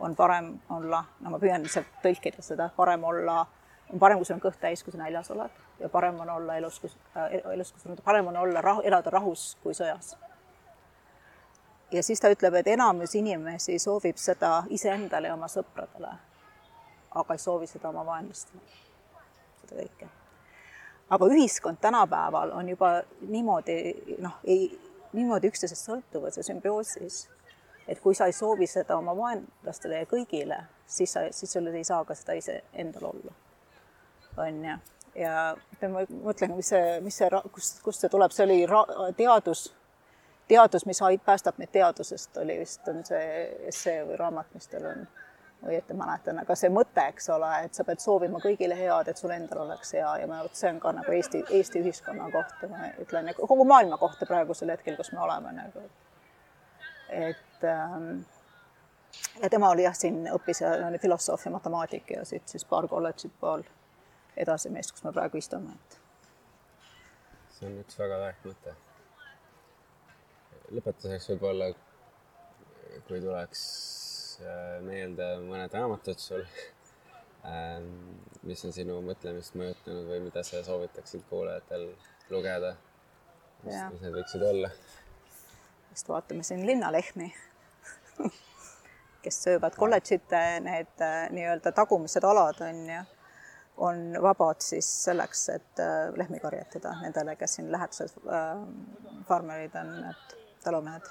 on parem olla, no ma püüan lihtsalt tõlkida seda, parem olla, on parem, kui sul on kõht täis, kui sa näljas oled. Ja parem on olla elus, kui äh,, elus kui surnud, parem on olla rahu, elada rahus kui sõjas ja siis ta ütleb, et enamus inimesi soovib seda iseendale ja oma sõpradele, aga ei soovi seda oma vaenlastele, seda kõike. aga ühiskond tänapäeval on juba niimoodi noh, ei, niimoodi üksteisest sõltuvas ja sümbioosis, et kui sa ei soovi seda oma vaenlastele ja kõigile, siis sa, siis sul ei saa ka seda iseendal olla. on ju, ja ma mõtlen, mis see, mis see, kust, kust see tuleb, see oli teadus teadus, mis päästab meid teadusest, oli vist, on see essee või raamat, mis teil on, õieti mäletan, aga see mõte, eks ole, et sa pead soovima kõigile head, et sul endal oleks hea ja ma arvan, et see on ka nagu Eesti, Eesti ühiskonna kohta, ma ütlen, kogu maailma kohta praegusel hetkel, kus me oleme nagu. et ähm, ja tema oli jah, siin õppis ja filosoofia, matemaatik ja siit siis paar kolledžit pool edasi meist, kus me praegu istume, et. see on üks väga väärt mõte lõpetuseks võib-olla, kui tuleks äh, meelde mõned raamatud sul, ähm, mis on sinu mõtlemist mõjutanud või mida sa soovitaksid kuulajatel lugeda? mis, need võiksid olla? sest vaatame siin linnalehmi kes söövad kolledžite need äh, nii-öelda tagumised alad on ju, on vabad siis selleks, et äh, lehmi karjatada nendele, kes siin läheduses äh, farmerid on, et talumehed.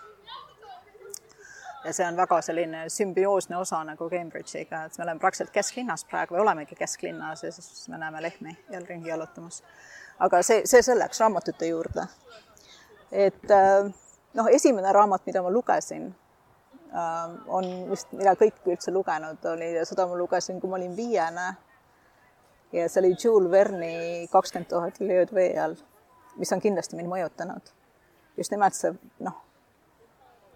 ja see on väga selline sümbioosne osa nagu Cambridge'iga, et me oleme praktiliselt kesklinnas praegu või olemegi kesklinnas ja siis me näeme lehmi jälle ringi jalutamas. aga see, see selleks raamatute juurde. et noh, esimene raamat, mida ma lugesin Ähm, on vist, mida kõik üldse lugenud oli ja seda ma lugesin, kui ma olin viiene. ja see oli Jules Verne'i kakskümmend tuhat lööd vee all, mis on kindlasti mind mõjutanud. Just nimelt see noh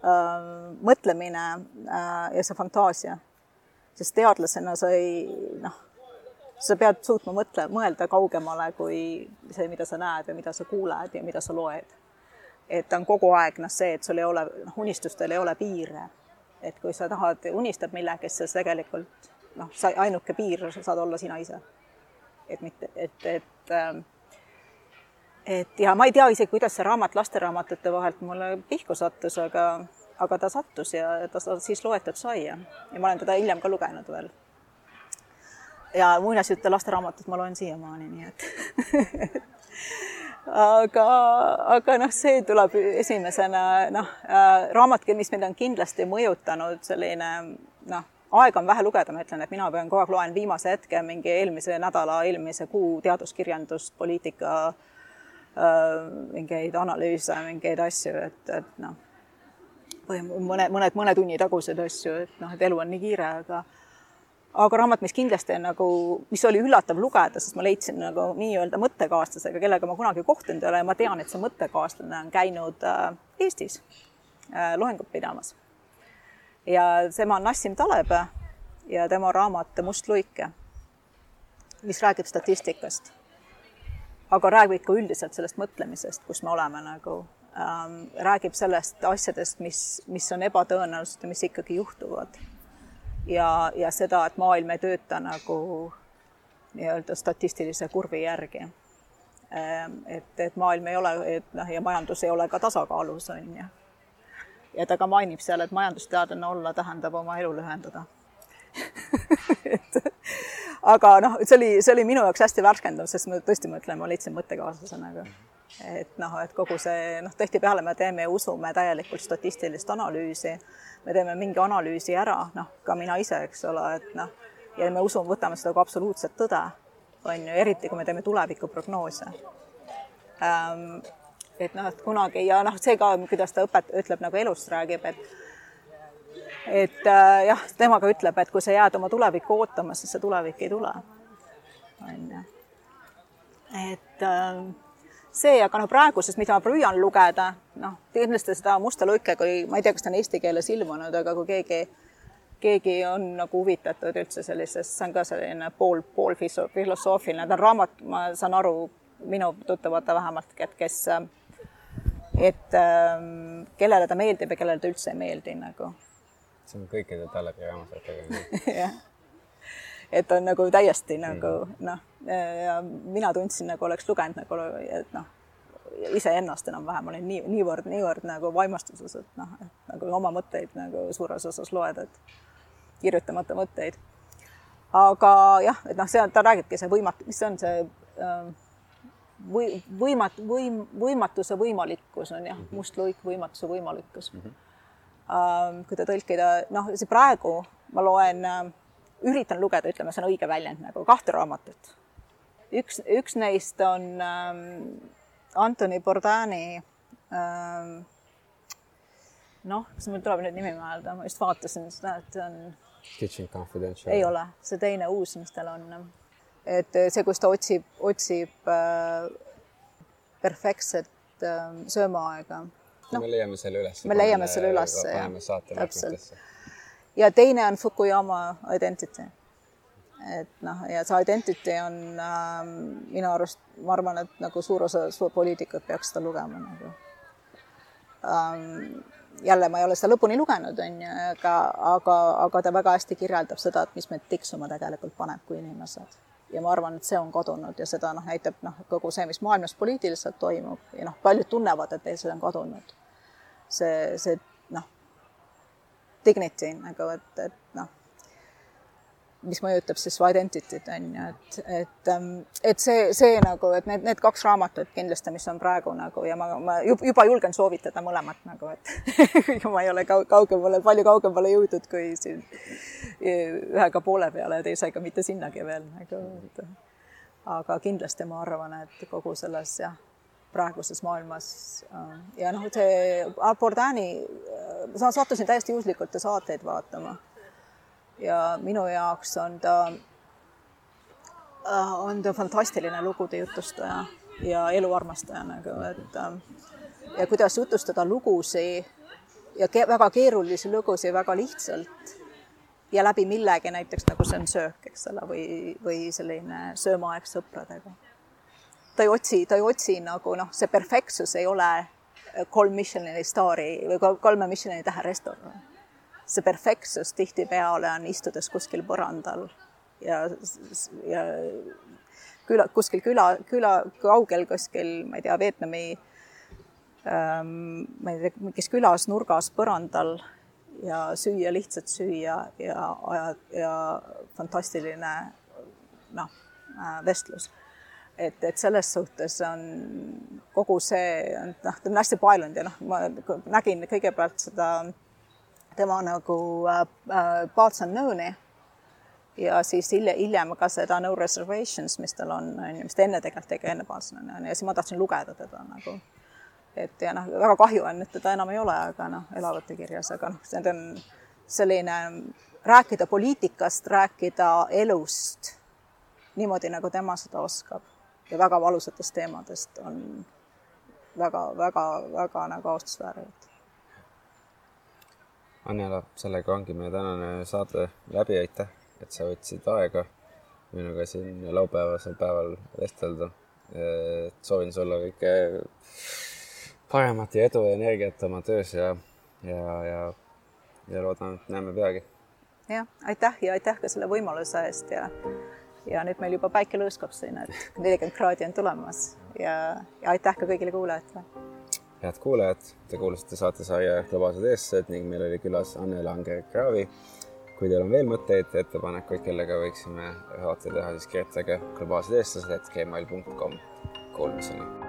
äh,, mõtlemine äh, ja see fantaasia. sest teadlasena sa ei noh, sa pead suutma mõtle, mõelda kaugemale kui see, mida sa näed ja mida sa kuuled ja mida sa loed. et on kogu aeg noh, see, et sul ei ole, noh, unistustel ei ole piire et kui sa tahad, unistad millegist, siis tegelikult noh, sa ainuke piir saad olla sina ise. et mitte, et, et ähm, et ja ma ei tea isegi, kuidas see raamat lasteraamatute vahelt mulle pihku sattus, aga, aga ta sattus ja ta siis loetud sai ja, ja ma olen teda hiljem ka lugenud veel. ja muinasjutte lasteraamatut ma loen siiamaani, nii et aga, aga noh, see tuleb esimesena noh äh,, raamat, mis mind on kindlasti mõjutanud, selline noh, aega on vähe lugeda, ma ütlen, et mina pean kogu aeg loen viimase hetke mingi eelmise nädala, eelmise kuu teaduskirjandust, poliitika äh,, mingeid analüüse, mingeid asju, et, et noh, mõne, mõned, mõne tunni taguseid asju, et noh, et elu on nii kiire, aga aga raamat, mis kindlasti on nagu, mis oli üllatav lugeda, sest ma leidsin nagu nii-öelda mõttekaaslasega, kellega ma kunagi kohtunud ei ole ja ma tean, et see mõttekaaslane on käinud äh, Eestis äh, loengut pidamas. ja tema on Nassim Taleb ja tema raamat Must luike, mis räägib statistikast. Aga räägib ka üldiselt sellest mõtlemisest, kus me oleme nagu ähm,, räägib sellest asjadest, mis, mis on ebatõenäolised ja mis ikkagi juhtuvad ja, ja seda, et maailm ei tööta nagu nii-öelda statistilise kurvi järgi. Ehm, et, et maailm ei ole, et noh, ja majandus ei ole ka tasakaalus, on ju. ja ta ka mainib seal, et majandusteadlane olla tähendab oma elu lühendada et aga noh, see oli, see oli minu jaoks hästi värskendav, sest ma tõesti mõtlen, ma leidsin mõttekaaslase nagu et noh, et kogu see noh, tihtipeale me teeme ja usume täielikult statistilist analüüsi, me teeme mingi analüüsi ära, noh, ka mina ise, eks ole, et noh, ja me usume, võtame seda kui absoluutset tõde, on ju, eriti kui me teeme tulevikuprognoose ähm,. et noh, et kunagi ja noh, see ka, kuidas ta õpet-, ütleb nagu elust räägib, et et äh, jah, tema ka ütleb, et kui sa jääd oma tulevikku ootama, siis see tulevik ei tule. on ju. et äh, see, aga noh, praeguses, mida ma püüan lugeda, noh, kindlasti seda Musta luike, kui ma ei tea, kas ta on eesti keeles ilmunud, aga kui keegi, keegi on nagu huvitatud üldse sellisest, see on ka selline pool, pool filosoofiline, ta on raamat, ma saan aru, minu tuttavate vähemalt, et kes, et ähm, kellele ta meeldib ja kellele ta üldse ei meeldi nagu. See on kõikide Talebi raamatutega jah et on nagu täiesti nagu noh, ja mina tundsin nagu oleks lugenud nagu, et noh, iseennast enam-vähem olin nii, niivõrd, niivõrd nagu vaimastuses, et noh, et nagu oma mõtteid nagu suures osas loed, et kirjutamata mõtteid. aga jah, et noh, see, ta räägibki see võimat-, mis see on see äh, või võimat-, võim-, võimatuse võimalikkus on jah, mhm. must luik, võimatuse võimalikkus mm. -hmm. Kui ta tõlkida, noh, see praegu ma loen äh, üritan lugeda, ütleme, see on õige väljend nagu kahte raamatut. üks, üks neist on ähm, Antoni Bourdaini ähm, noh, kas mul tuleb nüüd nimi meelde, ma just vaatasin seda, et on. Kitchen Confidential. ei ole, see teine uus, mis tal on. et see, kus ta otsib, otsib äh, perfektset äh, söömaaega no,. me leiame selle üles. me leiame selle üles, jah. täpselt ja teine on Fukuyama identity. et noh, ja see identity on äh, minu arust, ma arvan, et nagu suur osa poliitikud peaks seda lugema nagu ähm,. jälle ma ei ole seda lõpuni lugenud, on ju, aga, aga, aga ta väga hästi kirjeldab seda, et mis meid tiksuma tegelikult paneb kui inimesed ja ma arvan, et see on kadunud ja seda noh, näitab noh, kogu see, mis maailmas poliitiliselt toimub ja noh, paljud tunnevad, et see on kadunud see, see noh, dignity nagu, et, et noh, mis mõjutab siis su identity't on ju, et, et, ähm, et see, see nagu, et need, need kaks raamatut kindlasti, mis on praegu nagu ja ma, ma juba julgen soovitada mõlemat nagu, et ma ei ole kaugemale, palju kaugemale jõudnud kui siin ühega poole peale ja teisega mitte sinnagi veel nagu, et aga kindlasti ma arvan, et kogu selles jah, praeguses maailmas äh, ja noh, see Bourdaini, ma sattusin täiesti juhuslikult ta saateid vaatama ja minu jaoks on ta, äh, on ta fantastiline lugude jutustaja ja eluarmastaja nagu, et äh, ja kuidas jutustada lugusid ja ke väga keerulisi lugusid väga lihtsalt ja läbi millegi, näiteks nagu see on söök, eks ole, või, või selline söömaaeg sõpradega. Ta ei otsi, ta ei otsi nagu noh, see perfektsus ei ole kolm Michelini staari või kolme Michelini tähe restoran see perfektsus tihtipeale on istudes kuskil põrandal ja, ja küla, kuskil küla, küla kaugel kuskil, ma ei tea, Vietnami ähm, ma ei tea, mingis külas nurgas põrandal ja süüa, lihtsalt süüa ja, ja, ja fantastiline noh, äh, vestlus. Et, et selles suhtes on kogu see, noh, ta on hästi paelunud ja noh, ma nägin kõigepealt seda tema nagu äh, äh, Parts Unknown'i ja siis hiljem, hiljem ka seda No Reservations, mis tal on, on ju, mis ta enne tegelikult tegi, enne Parts Unknown'i ja siis ma tahtsin lugeda teda nagu. et ja noh, väga kahju on, et teda enam ei ole, aga noh, elavate kirjas, aga noh, see on selline rääkida poliitikast, rääkida elust niimoodi, nagu tema seda oskab ja väga valusatest teemadest on väga, väga, väga nagu austusväärivad Annela, sellega ongi meie tänane saade läbi, aitäh, et sa võtsid aega minuga siin laupäevasel päeval vestelda. soovin sulle kõike paremat ja edu ja energiat oma töös ja, ja, ja, ja loodan, et näeme peagi. jah, aitäh ja aitäh ka selle võimaluse eest ja, ja nüüd meil juba päike lõõskab siin, et nelikümmend kraadi on tulemas ja, ja aitäh ka kõigile kuulajatele head kuulajad, te kuulasite saatesarja Globaalsed eestlased ning meil oli külas Anne Langer-Kraavi. kui teil on veel mõtteid, ettepanekuid, kellega võiksime saate teha, siis kirjutage globaalsed eestlased, et gmail.com. Kuulmiseni